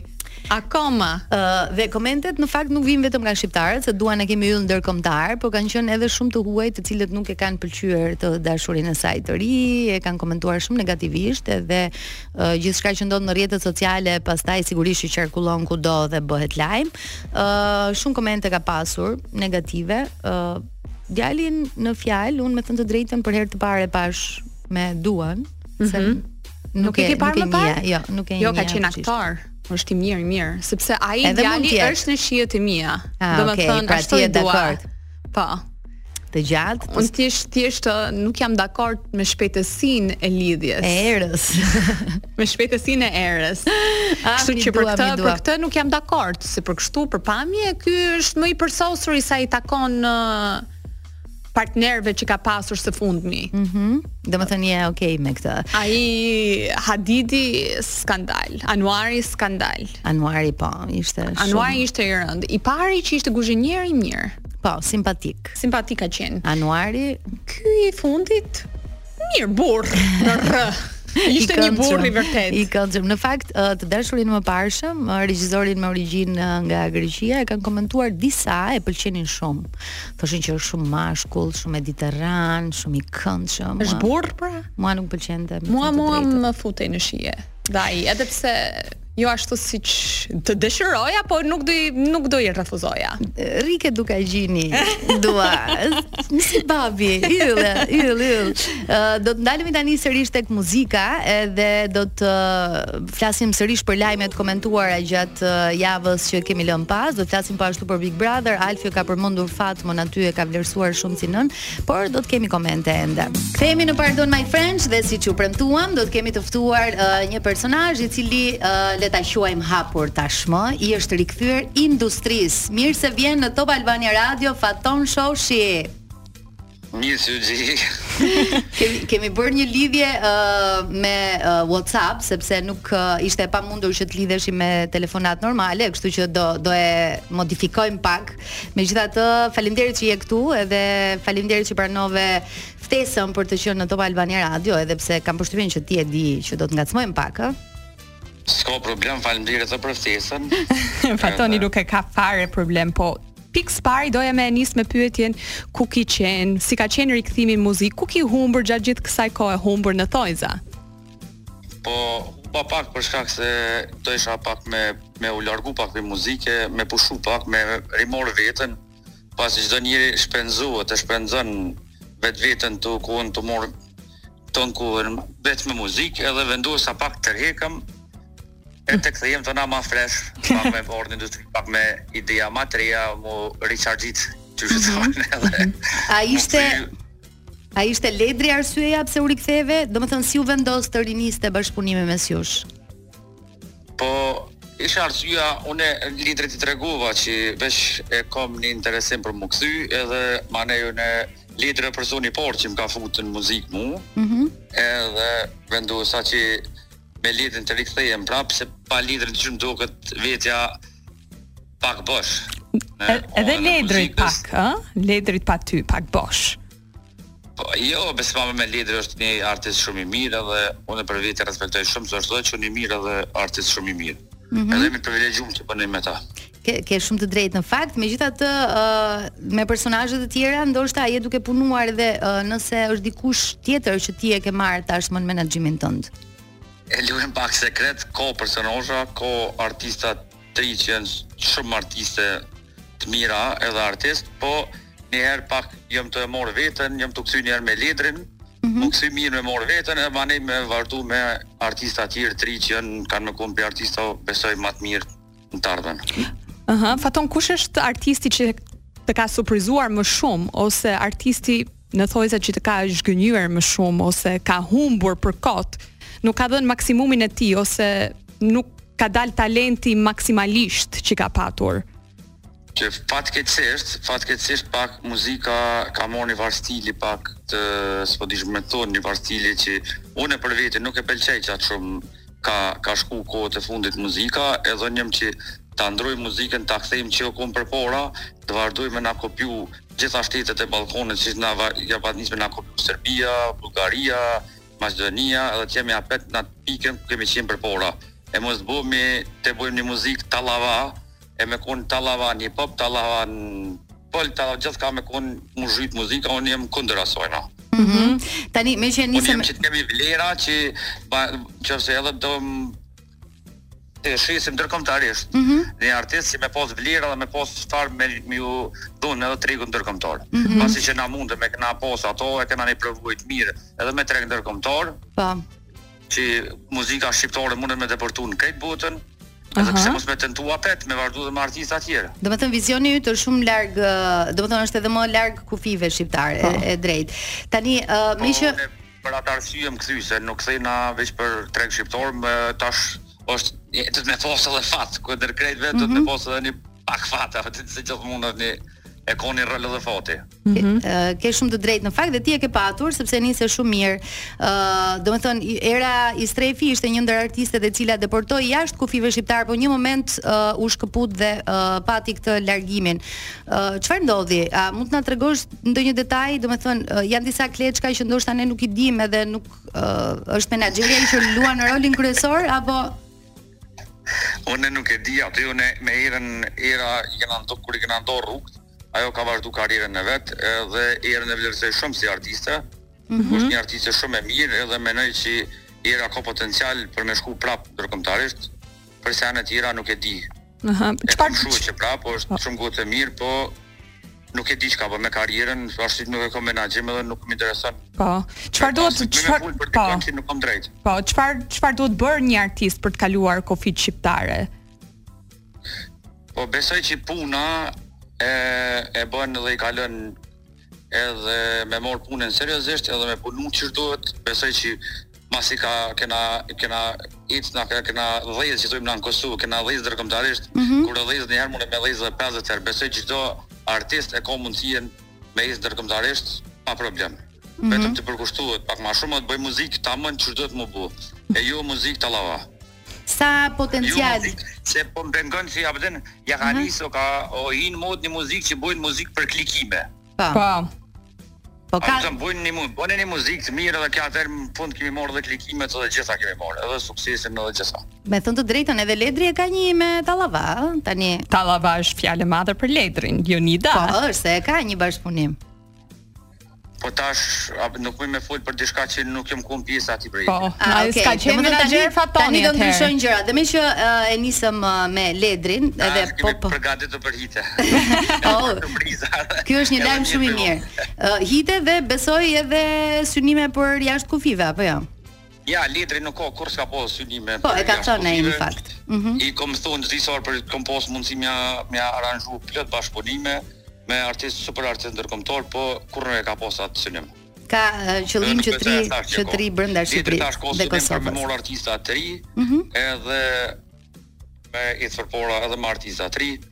Akoma. Uh, dhe komentet në fakt nuk vijnë vetëm nga shqiptarët, se Duan e kemi yll ndërkombëtar, por kanë qenë edhe shumë të huaj të cilët nuk e kanë pëlqyer të dashurin e saj të ri, e kanë komentuar shumë negativisht edhe gjithçka që ndodh në rrjetet sociale pastaj sigurisht që qarkullon kudo dhe bëhet lajm. ë uh, shumë komente ka pasur negative. ë uh, Djalin në fjalë, unë me thënë të drejtën për herë të parë e pashë me Duan, mm -hmm. se mhm. nuk, nuk e ke parë më parë? Jo, nuk e njihja. Jo, ka qenë aktor. Është i mirë, i mirë, sepse ai djali është në shijet e mia. Ah, Domethënë, okay, pra ashtu e dua. Po. Të gjatë. Unë thjesht thjesht nuk jam dakord me shpejtësinë e lidhjes. E erës. me shpejtësinë e erës. Ah, kështu që për këtë, për këtë nuk jam dakord, se për kështu për pamje ky është më i përsosuri sa i takon uh, partnerëve që ka pasur së fundmi. Mhm. Mm Domethënë je ok me këtë. Ai Hadidi skandal, anuari skandal. Anuari po, ishte shumë. Anuari ishte i rëndë. I pari që ishte kuzhinier i mirë. Po, simpatik. Simpatik ka qenë. Anuari. Ky i fundit, mirë burrë, në rë. Ishte një burrë i vërtet. I këndshëm. Në fakt, të dashurin e mëparshëm, regjisorin me origjinë nga Greqia, e kanë komentuar disa e pëlqenin shumë. Thoshin që është shumë mashkull, shumë mediteran, shumë i këndshëm. Është burrë pra? Mua nuk pëlqente. Mua mua më futej në shije. Dai, edhe pse jo ashtu siç të dëshiroja, po nuk do i nuk do i refuzoja. Rike, Dukagjini, Dua. Si babi, yll, yll, yll. Do të ndalemi tani sërish tek muzika, edhe do të flasim sërish për lajmet e komentuara gjatë uh, javës që kemi lënë pas, do të flasim po ashtu për Big Brother, Alfio ka përmendur Fatmën aty e ka vlerësuar shumë si nënë, por do të kemi komente ende. Kthehemi në Pardon My Friends dhe siç u premtuam, do të kemi të ftuar uh, një personazh i cili uh, le ta quajmë hapur tashmë, i është rikthyer industrisë. Mirë se vjen në Top Albania Radio Faton Shoshi. Mirë se ju gjej. kemi kemi bërë një lidhje uh, me uh, WhatsApp sepse nuk uh, ishte e pamundur që të lidheshim me telefonat normale, kështu që do do e modifikojmë pak. Megjithatë, faleminderit që je këtu edhe faleminderit që pranove ftesën për të qenë në Top Albania Radio, edhe pse kam përshtypjen që ti e di që do të të ngacmojmë pak, ë? S'ka problem, faleminderit edhe për ftesën. Fatoni nuk e ka fare problem, po pikë së pari doja me e nis me pyetjen ku ki qen, si ka qen rikthimi në muzikë, ku ki humbur gjatë gjithë kësaj kohe humbur në thonjza. Po pa pak për shkak se deshta pak me me u largu pak prej muzike, me pushu pak, me rimor veten, pasi çdo njeri shpenzohet, e shpenzon vetveten tu u marrë ton kohën veç me muzikë edhe vendosa pak të tërhekem e të kthehem tani ma fresh pak me bo në industri pak me ideja ma të reja m'u recharge-it që që të mhm. edhe mhm. a ishte a ishte Ledri arsyeja pse u riktheve domethënë si u vendos të riniste bashkëpunimi mes jush Po ishte arsyeja unë Ledrit i tregova që veç e kam një interesim për m'u kthy edhe manej u kon Ledri personi i parë që më ka futë në muzikë mu mm -hmm. edhe vendosa që me Ledrin të rikthehem prapë se pa Ledrin ish m'u dokë vetja pak bosh edhe Ledrit pak a? Ledrit pa ty pak bosh Po, jo, besoj, ama me Ledrin është një artist shumë i mirë dhe unë për vete respektoj shumë, se është dhe njeri i mirë dhe artist shumë i mirë. Mm -hmm. Edhe jemi privilegjum që punojmë me ta. Ke, ke shumë të drejtë në fakt, megjithatë uh, me personazhe të tjera, ndoshta a je duke punuar dhe uh, nëse është dikush tjetër që ti e ke marrë tashmë në menaxhimin tënd. E lëmë pak sekret, ka personazha, ka artista tri që janë shumë artiste të mira edhe artist, po një herë pak jam tu e marrë veten, jam u kthy njëherë me Ledrin, mm -hmm. m'u kthy mirë me marrë veten, e manej me vazhdu me artista tjerë, tri që janë, kanë me kon super artista, besoj ma të mirë në të ardhmen. Aha, Faton, kush është artisti që të ka surprizuar më shumë, ose artisti Në thonjëza që të ka zhgënjyer më shumë ose ka humbur për kot, nuk ka dhënë maksimumin e tij ose nuk ka dalë talenti maksimalisht që ka patur. Po fatkeqësisht, fatkeqësisht pak muzika ka marrë një farë stili pak të s'po di qysh me thon një farë stili që unë për vete nuk e pëlqej çaq shumë ka ka shku kohët e fundit muzika, edhe unë jam që ta ndroj muzikën ta kthejmë qysh u kon përpara, të vazhdojnë me na kopju Gjitha shtetet e Ballkonit siç na ja patën nis me na kopju Serbia, Bullgaria, Maqedonia edhe të jemi apet n'atë pikën ku kemi qenë përpara. E mos të bëjmë, të bëjmë një muzikë tallava e me kon tallava një pop tallava folk tallava gjithçka me kon mu zhyt muzika, unë jam kundër asajna. Mm -hmm. Tani meqë nisëm unë jam që të kemi vlera që nëse edhe do të shesim ndërkombëtarisht. Mm -hmm. Një artist që me pas vlera dhe me pas çfarë me me ju dhon edhe tregut ndërkombëtar. Mm -hmm. Pasi që na mundësinë e kena pas ato e kena një përvojë mirë edhe me treg ndërkombëtar. Po. Që muzika shqiptare mundet me depërtu në krejt botën. Edhe pse mos me tentu apet, me vazhdu dhe me artista tjera. Domethënë vizioni yt është shumë larg, domethënë është edhe më larg kufijve shqiptarë, po. e drejtë. Tani, uh, meqë, po, që... Për atë arsye jam kthy, se nuk kthehna veç për treg shqiptar, ama tash është një, duhet me pas edhe fat, kundër krejt, veç duhet me pas edhe një pak fat, se gjithmonë është një, e ka një rol dhe fati. Mm -hmm. ke, ke shumë të drejtë në fakt dhe ti e ke patur sepse nisi shumë mirë. Ë, uh, domethënë Era Istrefi ishte një ndër artistet e cila depërtoi jashtë kufijve shqiptarë, por një moment uh, u shkëput dhe uh, pati këtë largimin. Ë, uh, çfarë ndodhi? A mund të na tregosh ndonjë detaj, domethënë janë disa kleçka që ndoshta ne nuk i dimë edhe nuk uh, është menaxheria që luan rolin kryesor apo Unë nuk e di aty, unë me Erën, Era i kena nda, kur i kena nda rrugët, ajo ka vazhdu karrierën e vet, dhe Erën e vlerësoj shumë si artiste, mm -hmm. është një artiste shumë e mirë, edhe menoj që Era ka potencial për me shku prapë ndërkomtarisht, për senet tjera nuk e di. Aha, çfarë shumë që pra, po është po. shumë gotë e mirë, po nuk e di çka bon me karrierën, as nuk e kam menaxhim edhe nuk më intereson. Po. Çfarë duhet të çfarë për të kanë që nuk kam drejt. Po, çfarë çfarë duhet të bëjë një artist për të kaluar kufijtë shqiptarë? Po besoj që puna e e bën dhe i kalon edhe me marr punën seriozisht edhe me punu qysh duhet, besoj që masi ka kena kena hy na ka kena dhez që thojmë në Kosovë, kena dhez ndërkombëtarisht, mm -hmm. kur dhez një herë mundesh me dhez 50 herë. Besoj që çdo artist e ka mundësinë me ec ndërkombëtarisht pa problem. Mm -hmm. Vetëm të përkushtohet pak ma shumë të bëjë muzikë tamam qysh duhet me bo. E jo muzikë tallava. Sa potencial. Jo, se po më pengon si apëtën, ja ka nis, o ka, o hi në modë një muzikë që bojnë muzikë për klikime. Po. Po. Po ka të bëjnë një mund, bone një muzikë të mirë dhe ki atëherë në fund ki me i marrë dhe klikimet të gjitha ki me i marrë, edhe suksesin dhe të gjitha. Me thënë të drejtën edhe Ledri e ka një me tallava, tani. Tallava është fjalë e madhe për Ledrin, Jonida. Po, është se e ka një bashkëpunim. Po tash nuk mund me fol për diçka që nuk jam kon pjesë aty bre. Po, ah, ai s'ka qenë me menaxher Fatonin. Tani do ndryshojnë gjërat. Dhe meqë e nisëm me Ledrin ah, edhe po po. Përgatitu për hite. Oh. Ky është një lajm shumë i mirë. Hite dhe besoj edhe synime për jashtë kufijve apo jo? Jo Ledri nuk ka kurrë s'ka pas synime po e ka thënë ai në fakt mhm. i kom thon disa herë kom pas mundsi me ia me ia aranzhu plot bashkëpunime me artist super artist ndërkombëtar po kurrë nuk e ka pas atë synim ka qëllim që t'rrijë që t'rrijë brenda Shqipërisë dhe Kosovës me marr artista të rinj mhm. edhe me i qit përpara edhe me artista të rinj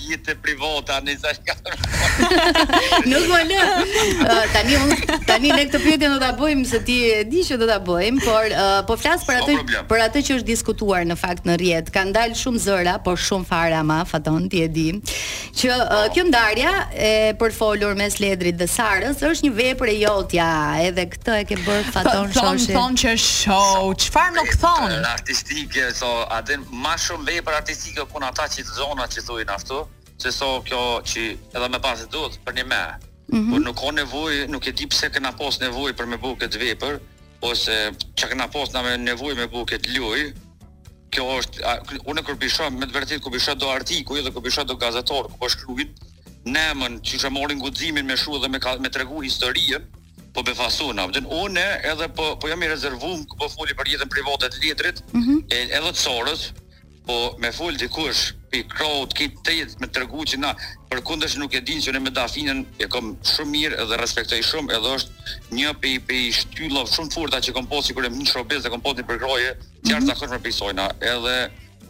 jetë private ani sa ka. Nuk më lë. Uh, tani unë tani ne këtë pyetje do ta bëjmë se ti e di që do ta bëjmë, por uh, po flas për atë ço për atë që është diskutuar në fakt në rrjet. Kanë dalë shumë zëra, por shumë fare ama Faton ti e di. Që uh, oh. kjo ndarja e përfolur mes Ledrit dhe Sarës është një vepër e jotja, edhe Këtë e ke bërë Faton Shoshi. Thon thon që show. Çfarë nuk thon? Artistike, so, a din më shumë vepër artistike ku ata që të zona që thojnë ashtu, se so kjo që edhe më pas duhet për një më. Mm -hmm. Por nuk ka nevojë, nuk e di pse kena pas nevojë për me bo këtë vepër, ose çka kena pas na nevojë me bo këtë lojë. Kjo është a, unë kur po i shoh me të vërtetë kur po i shoh do artikuj dhe kur po i shoh do gazetarë, kur po shkruajnë, nëm qysh e marrin guximin me shu dhe me ka, me tregu historinë. po befasu na vden unë edhe po po jam i rezervuar ku po foli për jetën private të Ledrit mm -hmm. e, edhe të sorës po me fol dikush i Crowd-it qi tenton me tregu që na përkundësh nuk e din që unë me Dafinën e kom shumë mirë edhe respektoj shumë edhe është një pej pej shtyllave shumë forta që kom pas sigurisht një shobes dhe kom pas një përgroje që mm -hmm. me pisojna edhe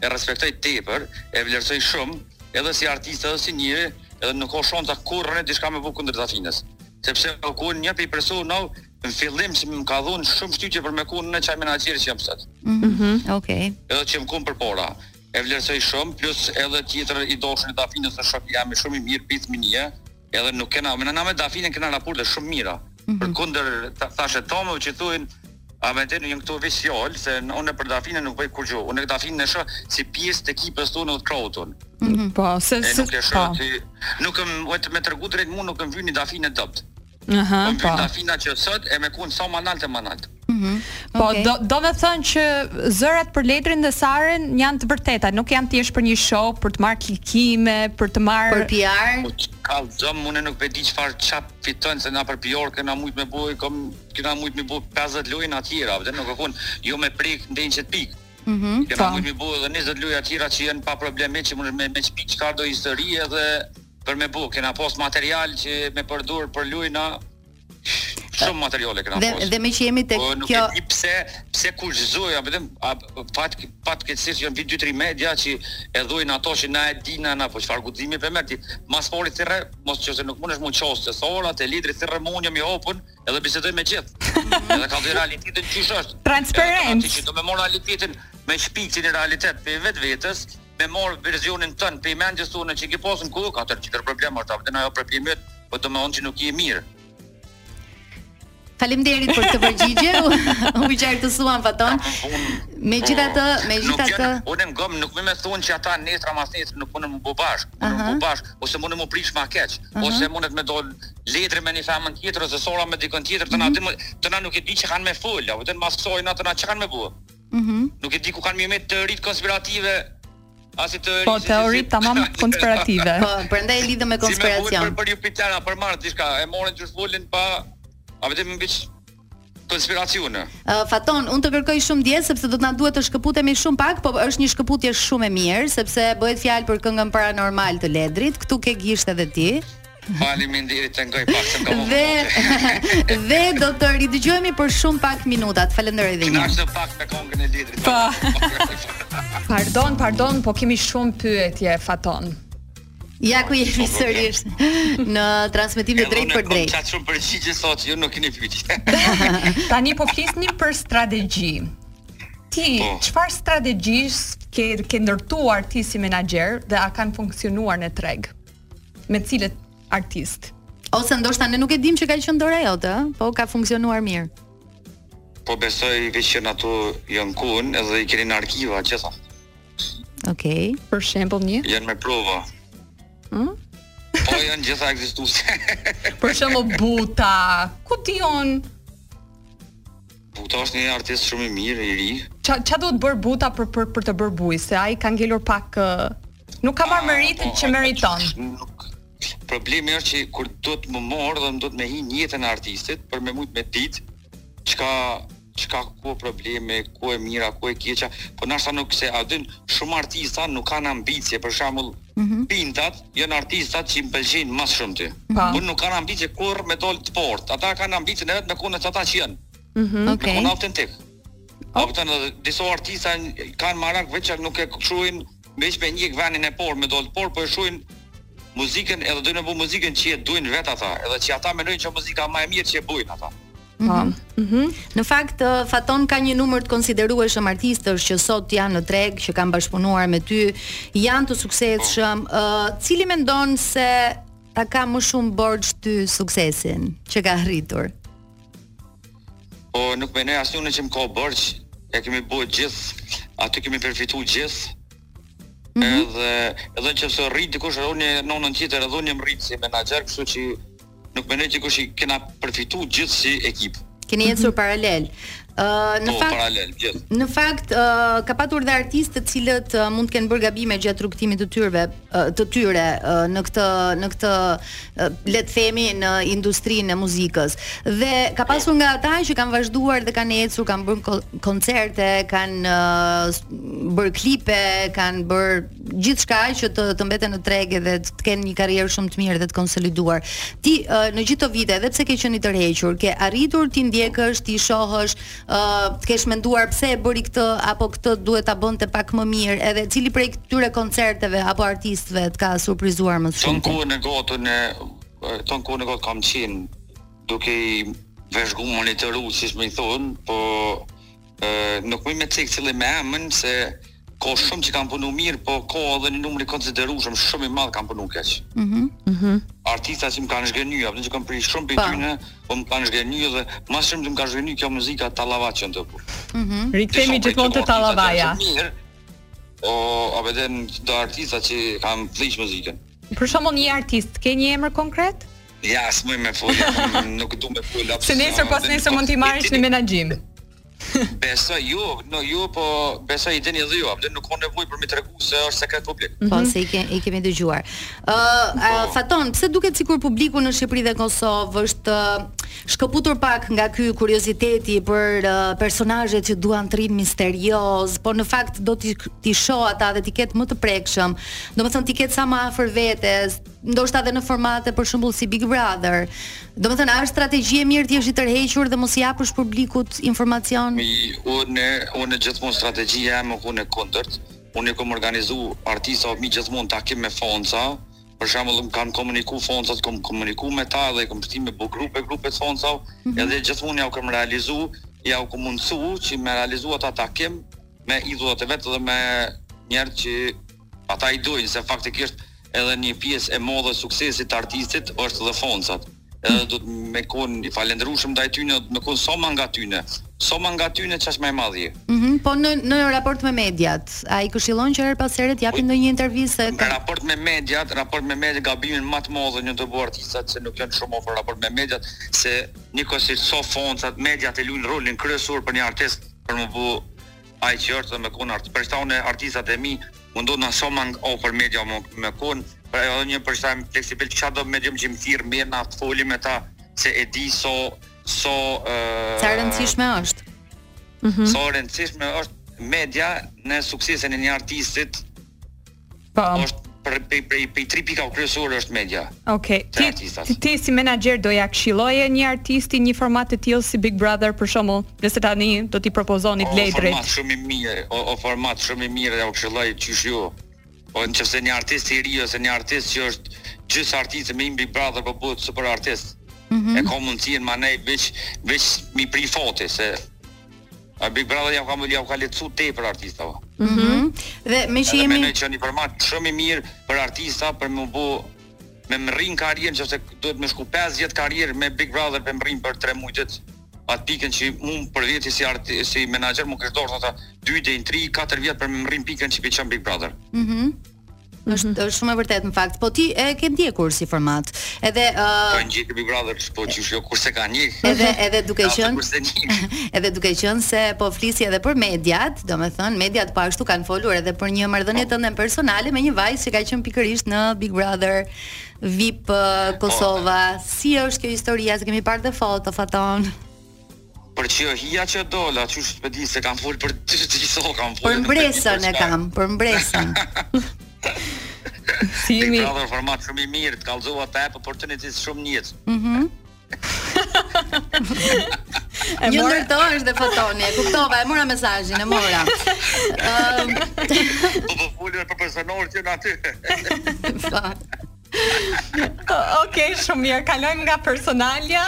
e respektoj tepër e vlerësoj shumë edhe si artist edhe si njeri edhe nuk ka shanca kurrë diçka me bo kundër Dafinës Sepse u kon një prej personave në fillim që më ka dhënë shumë shtytje për me kon qaj menaxheri që jam sot. Mhm. Mm Okej. Okay. Edhe që më u kon përpara. E vlerësoj shumë, plus edhe tjetër i dashur i Dafinës është shok jemi shumë i mirë pej fëminie. Edhe nuk kena, dmth na me Dafinën kena raporte shumë mira. Mm -hmm. Përkundër thashethemeve që thojnë A mendoni jam këtu veq fjalë se unë për Dafinën nuk bëj kurrgjë. Unë Dafinën e shoh si pjesë të ekipës tonë të Crowd-it. Mm -hmm. Po, se e, nuk e shoh aty. Po. Nuk kam veç me tregu drejt unë nuk kam vënë Dafinë në dopt. Aha, po. Kam Dafina që sot e me kuan sa më lart e më lart. Mm -hmm. Po, okay. do, do me thënë që zërat për Ledrin dhe Sarën janë të vërteta, nuk janë thjesht për një show, për të marrë klikime, për të marrë... Për PR? Po, ka zëmë, unë nuk e di çfarë qap fitojnë, se na për PR, kena mujtë me bo, kom Kena mujt me bo 50 lojna tjera, dhe nuk e kun, jo me prek ndjenja qetë pikë. Mm -hmm, Kena po. mujt me bo edhe 20 lojna tjera që janë pa probleme, që mund me, me shpik çkado histori edhe për me bo. Kena pas material që me përdur për lojna, shumë materiale kena dhe, pas. Dhe me që jemi të po, kjo... Nuk e di pse, pse guxojnë, a vetëm, a pat, pat këtë sirë që janë veç 2-3 media që e dhojnë ato që na e dina, na po çfarë guximi për mërti. Mas fori të rre, mos që se nuk mundesh m'u qasë te Sora, te Ledri të rre unë jam i open, Edhe bisedoj me gjithë. Edhe kallxoj realitetin qysh është. Transparency. Që do me mor realitetin me shpikë një realitet për vetvetes, me mor versionin tënd pej mendjes tonë që ke pasur ku ka të çdo problem është apo ajo problemet, po do me thonë që nuk je mirë. Faleminderit për këtë përgjigje. U qartësuam Faton. Megjithatë, po, megjithatë, unë ngom nuk muj me thon që ata nesër mas nesër nuk munden m'u bo bashkë, m'u bo bashkë ose munden m'u prish më keq, ose munden me dol Ledri me një femën tjetër ose Sora me dikon tjetër, të na mhm. dimë, të na nuk e di çka kanë me fol, apo t'na msojnë ata neve çka me bo. Mhm. Mm nuk e di ku kanë me me teorit konspirative. Asi të Po teori tamam konspirative. Po, prandaj lidhem me konspiracion. Si me për, për Jupiter apo për Mars diçka, e morën gjithë vulën pa a vetëm mbi konspiracione. Uh, Faton, unë të kërkoj shumë ndjesë sepse do të na duhet të shkëputemi shumë pak, po është një shkëputje shumë e mirë sepse bëhet fjalë për këngën paranormal të Ledrit. Ktu ke gisht edhe ti. Faleminderit të ngojmë pak të Dhe dhe do të ridëgjohemi për shumë pak minuta. Falënderoj dhe një. Kënaqet pak me këngën e Ledrit. Po. pardon, pardon, po kemi shumë pyetje Faton. Ja ku jemi sërish në transmetim të drejtpërdrejtë. Ne kemi shumë përgjigje sot, ju nuk keni pyetje. Tani po flisnim për strategji. Ti po. çfarë strategjish ke ke ndërtuar ti si menaxher dhe a kanë funksionuar në treg? Me cilët artistë? Ose ndoshta ne nuk e dimë që ka qenë dora jote, po ka funksionuar mirë. Po besoj që ato janë kon edhe i keni në arkiva gjitha. Okej. Okay. Për shembull një? Janë me prova. Ëh? Po janë gjitha ekzistuese. Për shembull Buta, ku o? Buta është një artist shumë i mirë, i ri. Ça ça duhet bër Buta për për për të bër bujë, se ai ka ngelur pak nuk ka marrë ah, meritën, po, që meriton. Nuk problemi është që kur do të me marrë dhe me, do të me hi n'jetën e artistit për me mujt me ditë, çka çka ku o problemi, ku e mira, ku e keqa, po nashta nuk, s'e di, a din, shumë artista nuk kanë ambicie, për shembull, mm -hmm. Pintat janë artistat që më pëlqejnë më shumti. Po. Por nuk kanë ambicie kurrë me dol t'part. Ata kanë ambicien vetëm me konë ata që janë. Mm -hmm. okay. Me konë autentik. Po oh. E disa artista kanë marak veç nuk e lëshojnë veç me një vendin e parë me dol të parë, po e shohin muzikën edhe me bo muzikën që e duin vet ata, edhe që ata mendojnë që muzika më e mirë që e bëjnë ata. Po. Mm -hmm. Në fakt uh, Faton ka një numër të konsiderueshëm artistësh që sot janë në treg, që kanë bashkëpunuar me ty, janë të suksesshëm. Ë, uh, cili mendon se ta ka më shumë borxh ty suksesin që ka arritur? Po nuk mendoj asnjënë që më ka borxh, e kemi bërë gjithë, aty kemi përfituar gjithë. Mm -hmm. Edhe edhe nëse rrit dikush edhe unë në anën tjetër edhe unë jam rrit si menaxher, kështu që nuk mendoj që kush se kena përfitu gjithë si ekip. Keni ecur mhm. paralel. Ë uh, në po, fakt paralel, gjithë. Në fakt uh, ka patur dhe artistë të cilët uh, mund të kenë bërë gabime gjatë rrugëtimit të tyre, uh, të tyre uh, në këtë në këtë uh, le të themi në industrinë e muzikës. Dhe ka po. pasur nga ata që kanë vazhduar dhe kanë ecur, kanë bërë koncerte, kanë uh, bërë klipe, kanë bërë gjithçka që të të mbeten në treg edhe të kenë një karrierë shumë të mirë dhe të konsoliduar. Ti uh, në gjithë këto vite, edhe pse ke qenë i tërhequr, ke arritur t'i ndjekësh, t'i shohësh, ë uh, të kesh menduar pse e bëri këtë apo këtë duhet ta bënte pak më mirë, edhe cili prej këtyre koncerteve apo artistëve të ka surprizuar më shumë. Ton kohën e gatën e ton kohën e gatë kam qenë duke i vëzhgu monitoru, qysh me i thonë, po Ë nuk muj me cek cili me emën se ka shumë që kanë punu mirë, po ka edhe një numër i konsiderueshëm shumë i madh kanë punu keq. Mhm. Mm mhm. Mm Artista që më kanë zhgënjyer, apo që kanë prish shumë për tyne, po më kanë zhgënjyer dhe më shumë më kanë zhgënjyer kjo muzika tallava që është. Mhm. Mm Rikthemi gjithmonë te tallavaja. O, a vetëm, po ka do artista që kanë prish muzikën. Për shembull një artist, ke një emër konkret? Jo, s'muj me fol, nuk du me fol Se nesër pas nesër mund t'i marrish në menaxhim. Besa jo, jo, po besa i dini dhe ju, apo nuk ka nevojë për m'i tregu se është sekret publik. Po mhm. se i ke i kemi dëgjuar. Ë po. Faton, pse duket sikur publiku në Shqipëri dhe Kosovë është shkëputur pak nga ky kurioziteti për personazhet që duan të rrinë misterioz, po në fakt do t'i t'i shohë ata dhe t'i ketë më të prekshëm. Domethënë t'i ketë sa më afër vetes, ndoshta edhe në formate për shembull si Big Brother. Domethënë, a është strategji e mirë të jesh i tërhequr dhe mos i japësh publikut informacion? Mi, unë unë gjithmonë strategjia jem ka kon e kundërt. Unë kam organizu artistave t'mi gjithmonë takim me fansa. Për shembull, më kanë komuniku fansat, kam komuniku me ta dhe kam shti me bo grupe, grupe të fansave, mm -hmm. edhe gjithmonë jau kam realizu, jau kam mundësu që me realizu atë takim me idhujt e vet dhe me njerëz që Ata i dojnë se faktikisht edhe një pjesë e madhe e suksesit të artistit është dhe fansat. Edhe duhet me kon i falendërueshëm ndaj tyne, duhet me kon sa ma ngat tyne. Sa ma ngat tyne qaq më i madh je. Mhm, mm po në në raport me mediat, a i këshillon që herë pas here të japin ndonjë intervistë se ka... Raport me mediat, raport me mediat gabimin më të madh e bojnë artistat se nuk janë shumë afër raport me mediat se njëkohësisht sa fansat mediat e luajnë rolin kryesor për një artist për me u bo Ai që është dhe me kon artist. Për qata unë artistat e mi, mundohna sa ma ngat afër mediave me kon, për edhe një, për qata jam fleksibil, çdo medium që më thirr merrna, foli me ta se e di sa sa uh, sa rëndësishme është. Mm -hmm. Sa rëndësishme është media në suksesin e një artistit, Po. Është për për për për tri pika kryesore është media. Okej. Okay. Ti, ti ti si menaxher do ia këshilloje një artisti një format të tillë si Big Brother për shembull, nëse tani do t'i propozohej Ledrit. Format shumë i mirë, o, o format shumë i mirë jau këshilloj, qysh jo. Po në qoftë se një artist i ri ose një artist që është gjysë artist me hi n'Big Brother po bëhet super artist. Mm -hmm. E ka mundësinë manej veç, veç m'i pri fati, se Ai Big Brother jau ka, jau ka lehtësu tepër për artista. Mhm. Mm dhe me që jemi... Është një format shumë i mirë për artista për me bo, me mbrri karrierën, që nëse duhet me shku 5 vjet karrierë me Big Brother po e mbrrin për 3 muaj ditë. Atë pikën që unë për vete si art si menaxher më kish dashtë a 2 deri në 3 4 vjet për me mbrri pikën që po t'çon Big Brother. Mhm. Mm Mhm. Është mm -hmm. shumë e vërtetë në fakt. Po ti e ke ndjekur si format. Edhe ë uh... Po ndjek Big Brother, po ti jo kurse ka një. Edhe edhe duke qenë edhe duke qenë se po flisnim edhe për mediat, domethënë mediat po ashtu kanë folur edhe për një marrëdhënie po. tënde personale me një vajzë që ka qenë pikërisht në Big Brother VIP uh, Kosova. Po, si është kjo historia? Se kemi parë dhe foto, Faton. Për qiohia që dola qysh s'pe di se kam fol për dy ditë sa kam fol. Për Mbresën e kam, për Mbresën. Si jemi? Ka qenë format shumë i mirë, të kallzova të hap oportunitet shumë njët. Mhm. Mm e një mora... ndërto është dhe Fatoni, e kuptova, e mora mesazhin, e mora. Ëm. Um... Po po, po për persona që aty. Ok, shumë mirë, kalojmë nga personalja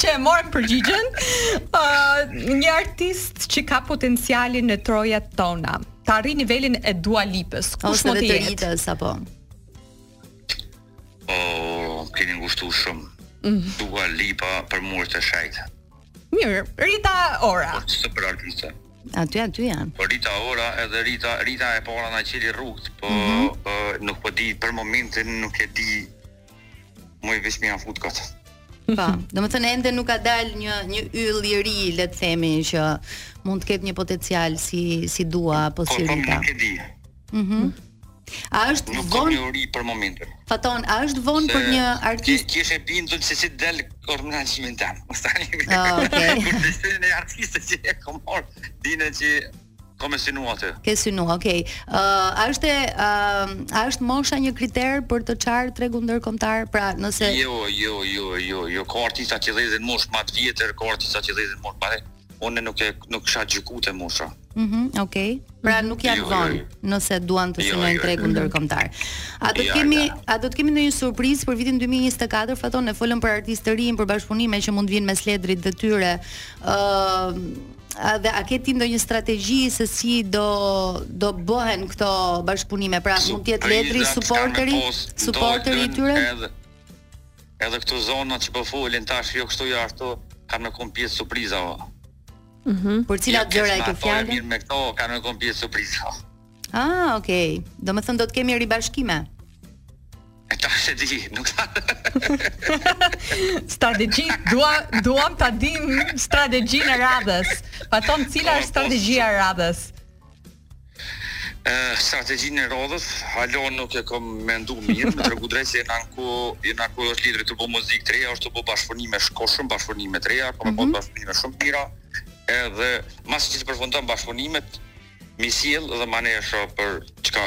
që e morëm përgjigjen. Uh, një artist që ka potencialin në trojat tona, të arrijë nivelin e Dua Lipës. Kush mund të jetë? Ose të Ritës apo? Oh, keni ngushtu shumë. Mm. Dua Lipa për mua është e shejtë. Mirë, Rita Ora. Po super artiste? Aty aty janë. Po Rita Ora edhe Rita, Rita e para na çeli rrugët, po mm -hmm. uh, nuk po di për momentin nuk e di më i vishmi janë fut këtë. Po, domethënë ende nuk ka dalë një, një yll i ri, le të themi, që mund të ketë një potencial si, si dua, apo po, si po, rita. Po, nuk e di. Mhm. Mm a është nuk von... kam uri për momentin. Faton, a është vonë për një artist? Ti je bindur se si del organizmin tan. Mostani. Ah, okej. Ti je artist që e komor. Dinë që Kom e synu atë. Ke synu, okej. Okay. Uh, a është uh, a është mosha një kriter për të çarë tregun ndërkombëtar? Pra, nëse Jo, jo, jo, jo, jo ka artista që dhezin n'moshë më të vjetër, ka artista që dhëzën mosh më Unë nuk e nuk kisha gjykuar te mosha. Mhm, mm okej. Okay. Pra mhm. nuk janë jo, jo, vonë jo, jo. nëse duan të jo, synojnë jo, jo, tregun ndërkombëtar. A do të kemi a do të kemi ndonjë surprizë për vitin 2024 Faton ne folëm për artistë të rinj, për bashkëpunime që mund të vijnë mes Ledrit dhe tyre. ë uh, A dhe a ke ti ndonjë strategji se si do do bëhen këto bashkëpunime? Pra mund të jetë Ledri suporteri, suporteri i tyre? Edhe Edhe këto zonat që po folin tash jo kështu ja ashtu kanë me kon pjesë surpriza o. Mhm. Mm Për cilat ja, gjëra e ke fjalën? Mirë me këto kanë me kon pjesë surpriza. Ah, okay. Domethënë do të kemi ribashkime. E ta se di, nuk ta... Strategji, dua, duam ta dimë strategjinë e radhës. Faton cila po, është po, strategjia e radhës. strategjin e radhës, hala nuk e kom mendu mirë, me tregu drejt se jena n'ku, jena ku është Ledri tu bo muzikë të reja, është tu bo bashkëpunime shko shumë, bashkëpunime të reja, kom mm -hmm. bashkëpunime shumë të mira, edhe mas që të përfundon bashkëpunimet, m'i sjell dhe manej shoh për çka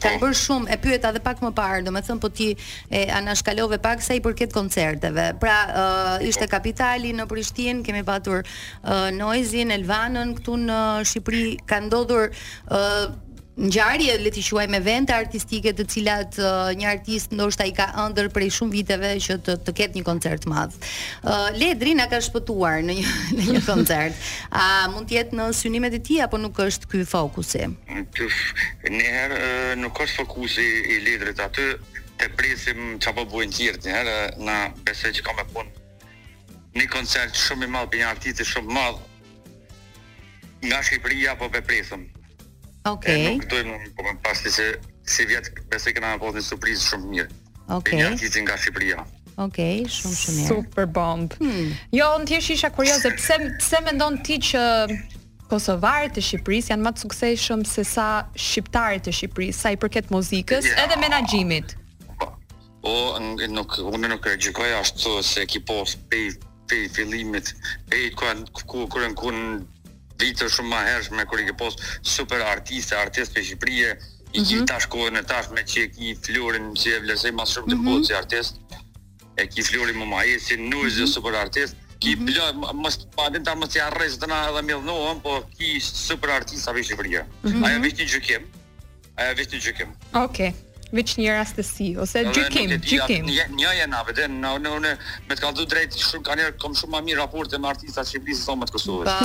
ka bërë shumë, e pyeta edhe pak më parë, domethënë po ti e anashkalove pak sa i përket koncerteve. Pra, uh, ishte Kapitali në Prishtinë, kemi patur uh, Noizin, Elvanën këtu në Shqipëri, kanë ndodhur uh, ngjarje le t'i quajmë evente artistike të cilat uh, një artist ndoshta i ka ëndërr prej shumë viteve që të të ketë një koncert të madh. Uh, Ledri na ka shpëtuar në një në një koncert. A mund të jetë në synimet e tij apo nuk është ky fokusi? Pyf niherë nuk është fokusi i Ledrit aty te presim çka po bojn tjert nje her na besoj që ka me bo ni koncert shum i madh prej nje artisti shum të madh nga shqipëria po pe presim Ok. e nuk dojm me bo më pas se sivjet besoj kena me pas ni surprizë shum të mir Ok. prej nje artisti nga shqipëria Ok, shum shum mir. Super bomb. Hmm. Jo, unë thjesht isha kurioze pse pse mendon ti që Kosovarët e Shqipërisë janë më të suksesshëm se sa shqiptarët e Shqipërisë, sa i përket muzikës edhe menaxhimit. Po. O, nuk, unë nuk e gjykoj ashtu se i ki pas pej pej fillimit, pej ku ku kur ku vite shumë ma të hershme kur i ke pas super artiste, artiste prej Shqipërie, i ki mm -hmm. tash kohën e tashme që e ki Florin që e vlerësoj më shumë mm -hmm. të mhm. si artist. e ki Florin më ma e ki Noizin super artist ki mm -hmm. blë më se pa din ta mos i harroj se tana edhe mjëllë nohëm po ki super artista prej Shqipërije mm -hmm. ajo veç një gjykim ajo veç gjykim gjykim oke okay. Veç një rastësi ose gjykim, gjykim. Një një janë na vetë në në në me të kallu drejt shumë kanë e kom shumë më mirë raporte me artistat e Shqipërisë sa me të Kosovës. Po.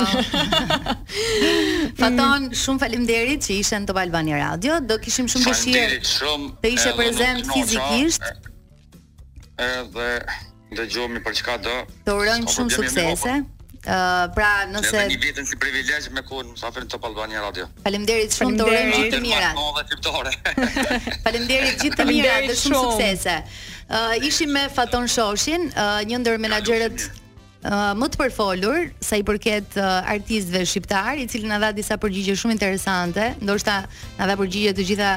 Faton, shumë faleminderit që ishe në Top Albania Radio. Do kishim shumë dëshirë. Shumë. Të ishe prezent fizikisht. Edhe dëgjohemi për çkado. Të urojmë shumë suksese. Uh, pra nëse Edhe unë vetëm si privilegj me konë mysafir në Top Albania Radio. Faleminderit shumë të urojmë gjithë të mira. Faleminderit gjithë të mira dhe shumë suksese. Uh, ishim me Faton Shoshin, uh, një ndër menaxherët Uh, më të përfolur sa i përket uh, artistëve shqiptar, i cili na dha disa përgjigje shumë interesante, ndoshta na dha përgjigje të gjitha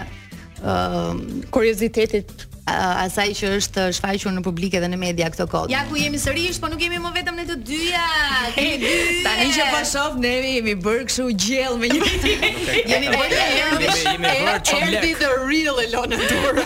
uh, kuriozitetit asaj që është shfaqur në publik edhe në media këto kohë. Ja ku jemi sërish, po nuk jemi më vetëm ne të dyja. Kemi dy. Tani që po shoh ne jemi bër kështu gjellë me një Jemi bër jemi bër çomlek. Erdi the real Elona Duro.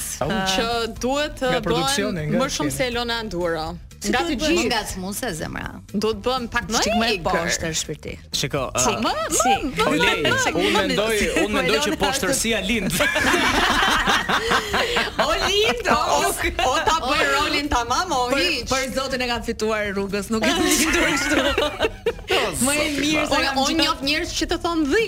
Që duhet të bëhen më shumë se Elona Anduro. Nga të gjithë. Nga s'mun se zemra. Do të bëhem pak një çik më poshtë në shpirt. Shiko. Si më? Si. Unë mendoj, unë mendoj që poshtërsia lind. O lind, o o ta bësh rolin tamam o hiç. Për zotin e kam fituar rrugës, nuk e di çfarë kështu. Më e mirë s'e kam. Unë njoh njerëz që të thon dhi.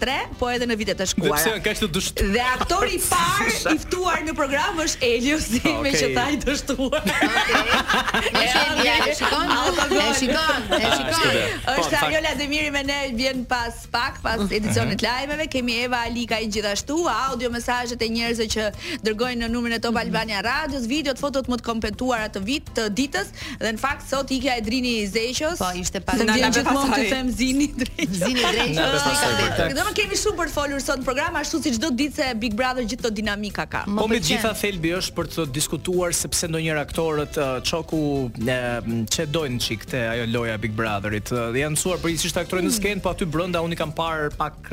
tre, po edhe në vitet e shkuara. Dhe pse kaq të dështuar. Dhe aktori i parë i ftuar në program është Eliosi okay. meqë tha i dështuar. Ne shikon, ne shikon, ne shikon, ne shikon. Është Ariola Demiri me ne vjen pas pak pas mhm. edicionit të mhm. lajmeve. Kemi Eva Alikaj gjithashtu, audio mesazhet e njerëzve që dërgojnë në numrin e Top mhm. Albania Radios, videot, fotot më të komentuara të vit të ditës. Dhe në fakt sot ikja e Drini Zeqos. Po ishte pa. Na vjen gjithmonë të them Zini Dreqo. Zini Dreqo është ka vetë. Do të kemi shumë për të folur sot në program ashtu si çdo ditë se Big Brother gjithë këto dinamika ka. Po megjithatë thelbi është për të diskutuar sepse ndonjëherë aktorët çoku çedojnë çik te ajo loja e Big Brotherit. Janë mësuar përgjithësisht aktorë në mm. skenë, po aty brenda unë kam parë pak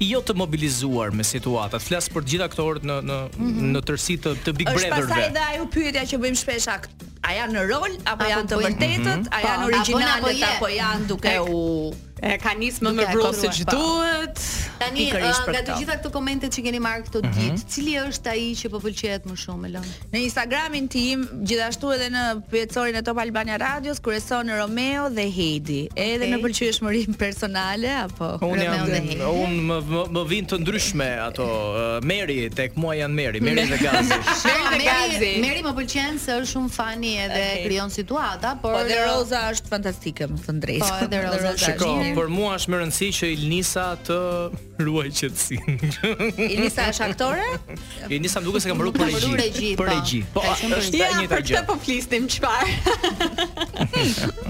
jo të mobilizuar me situatat. Flas për të gjithë aktorët në në mm -hmm. në tërësi të, të Big Brother-ve. Është pastaj edhe ajo pyetja që bëjmë shpesh a a janë në rol apo, apo janë të vërtetët, mm -hmm. a janë po, origjinalët apo, apo janë duke u e ka nis më me bro se që duhet. Tani uh, nga të gjitha këto komente që keni marrë këto mhm. ditë, cili është ai që po pëlqehet më shumë Elon? Në Instagramin tim, gjithashtu edhe në pyetësorin e Top Albania Radios kryeson Romeo dhe Heidi. Okay. Edhe në pëlqyeshmërinë personale apo Romeo dhe Heidi. Unë më, më, më vin të ndryshme ato uh, Meri tek mua janë Meri, Meri dhe Gazi. Meri dhe Gazi. Meri më pëlqen se është shumë fani edhe okay. krijon situata, por Po dhe Roza është fantastike, me thën drejt. Po edhe Roza. Shikoj, për mua është me rëndësi që Ilnisa të Ruaj qetësinë. Ilnisa është aktore? Ilnisa më duket se ka mbaruar për regji. Për regji. Po, po është e njëjta gjë. Për këtë po flisnim çfarë?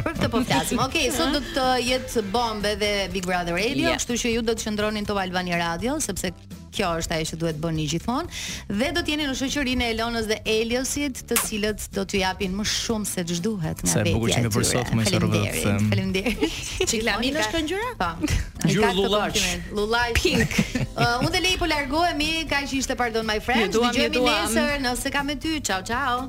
Për këtë po flasim. Okej, sot do të jetë bombë edhe Big Brother Radio, kështu që ju do të qëndroni në Top Albania Radio sepse kjo është ajo që duhet të bëni gjithmonë dhe do të jeni në shoqërinë e Elonës dhe Eliosit të cilët do t'ju japin më shumë se ç'duhet nga vetja. Sa bukur që më për sot më sot rrugë. Faleminderit. Faleminderit. Çiklamin është kjo ngjyra? Po. Ngjyrë lullaç. Lullaç. Pink. Uh, unë dhe Lei po largohemi, kaq ishte pardon my friend. Dëgjohemi nesër nëse kam me ty. Ciao ciao.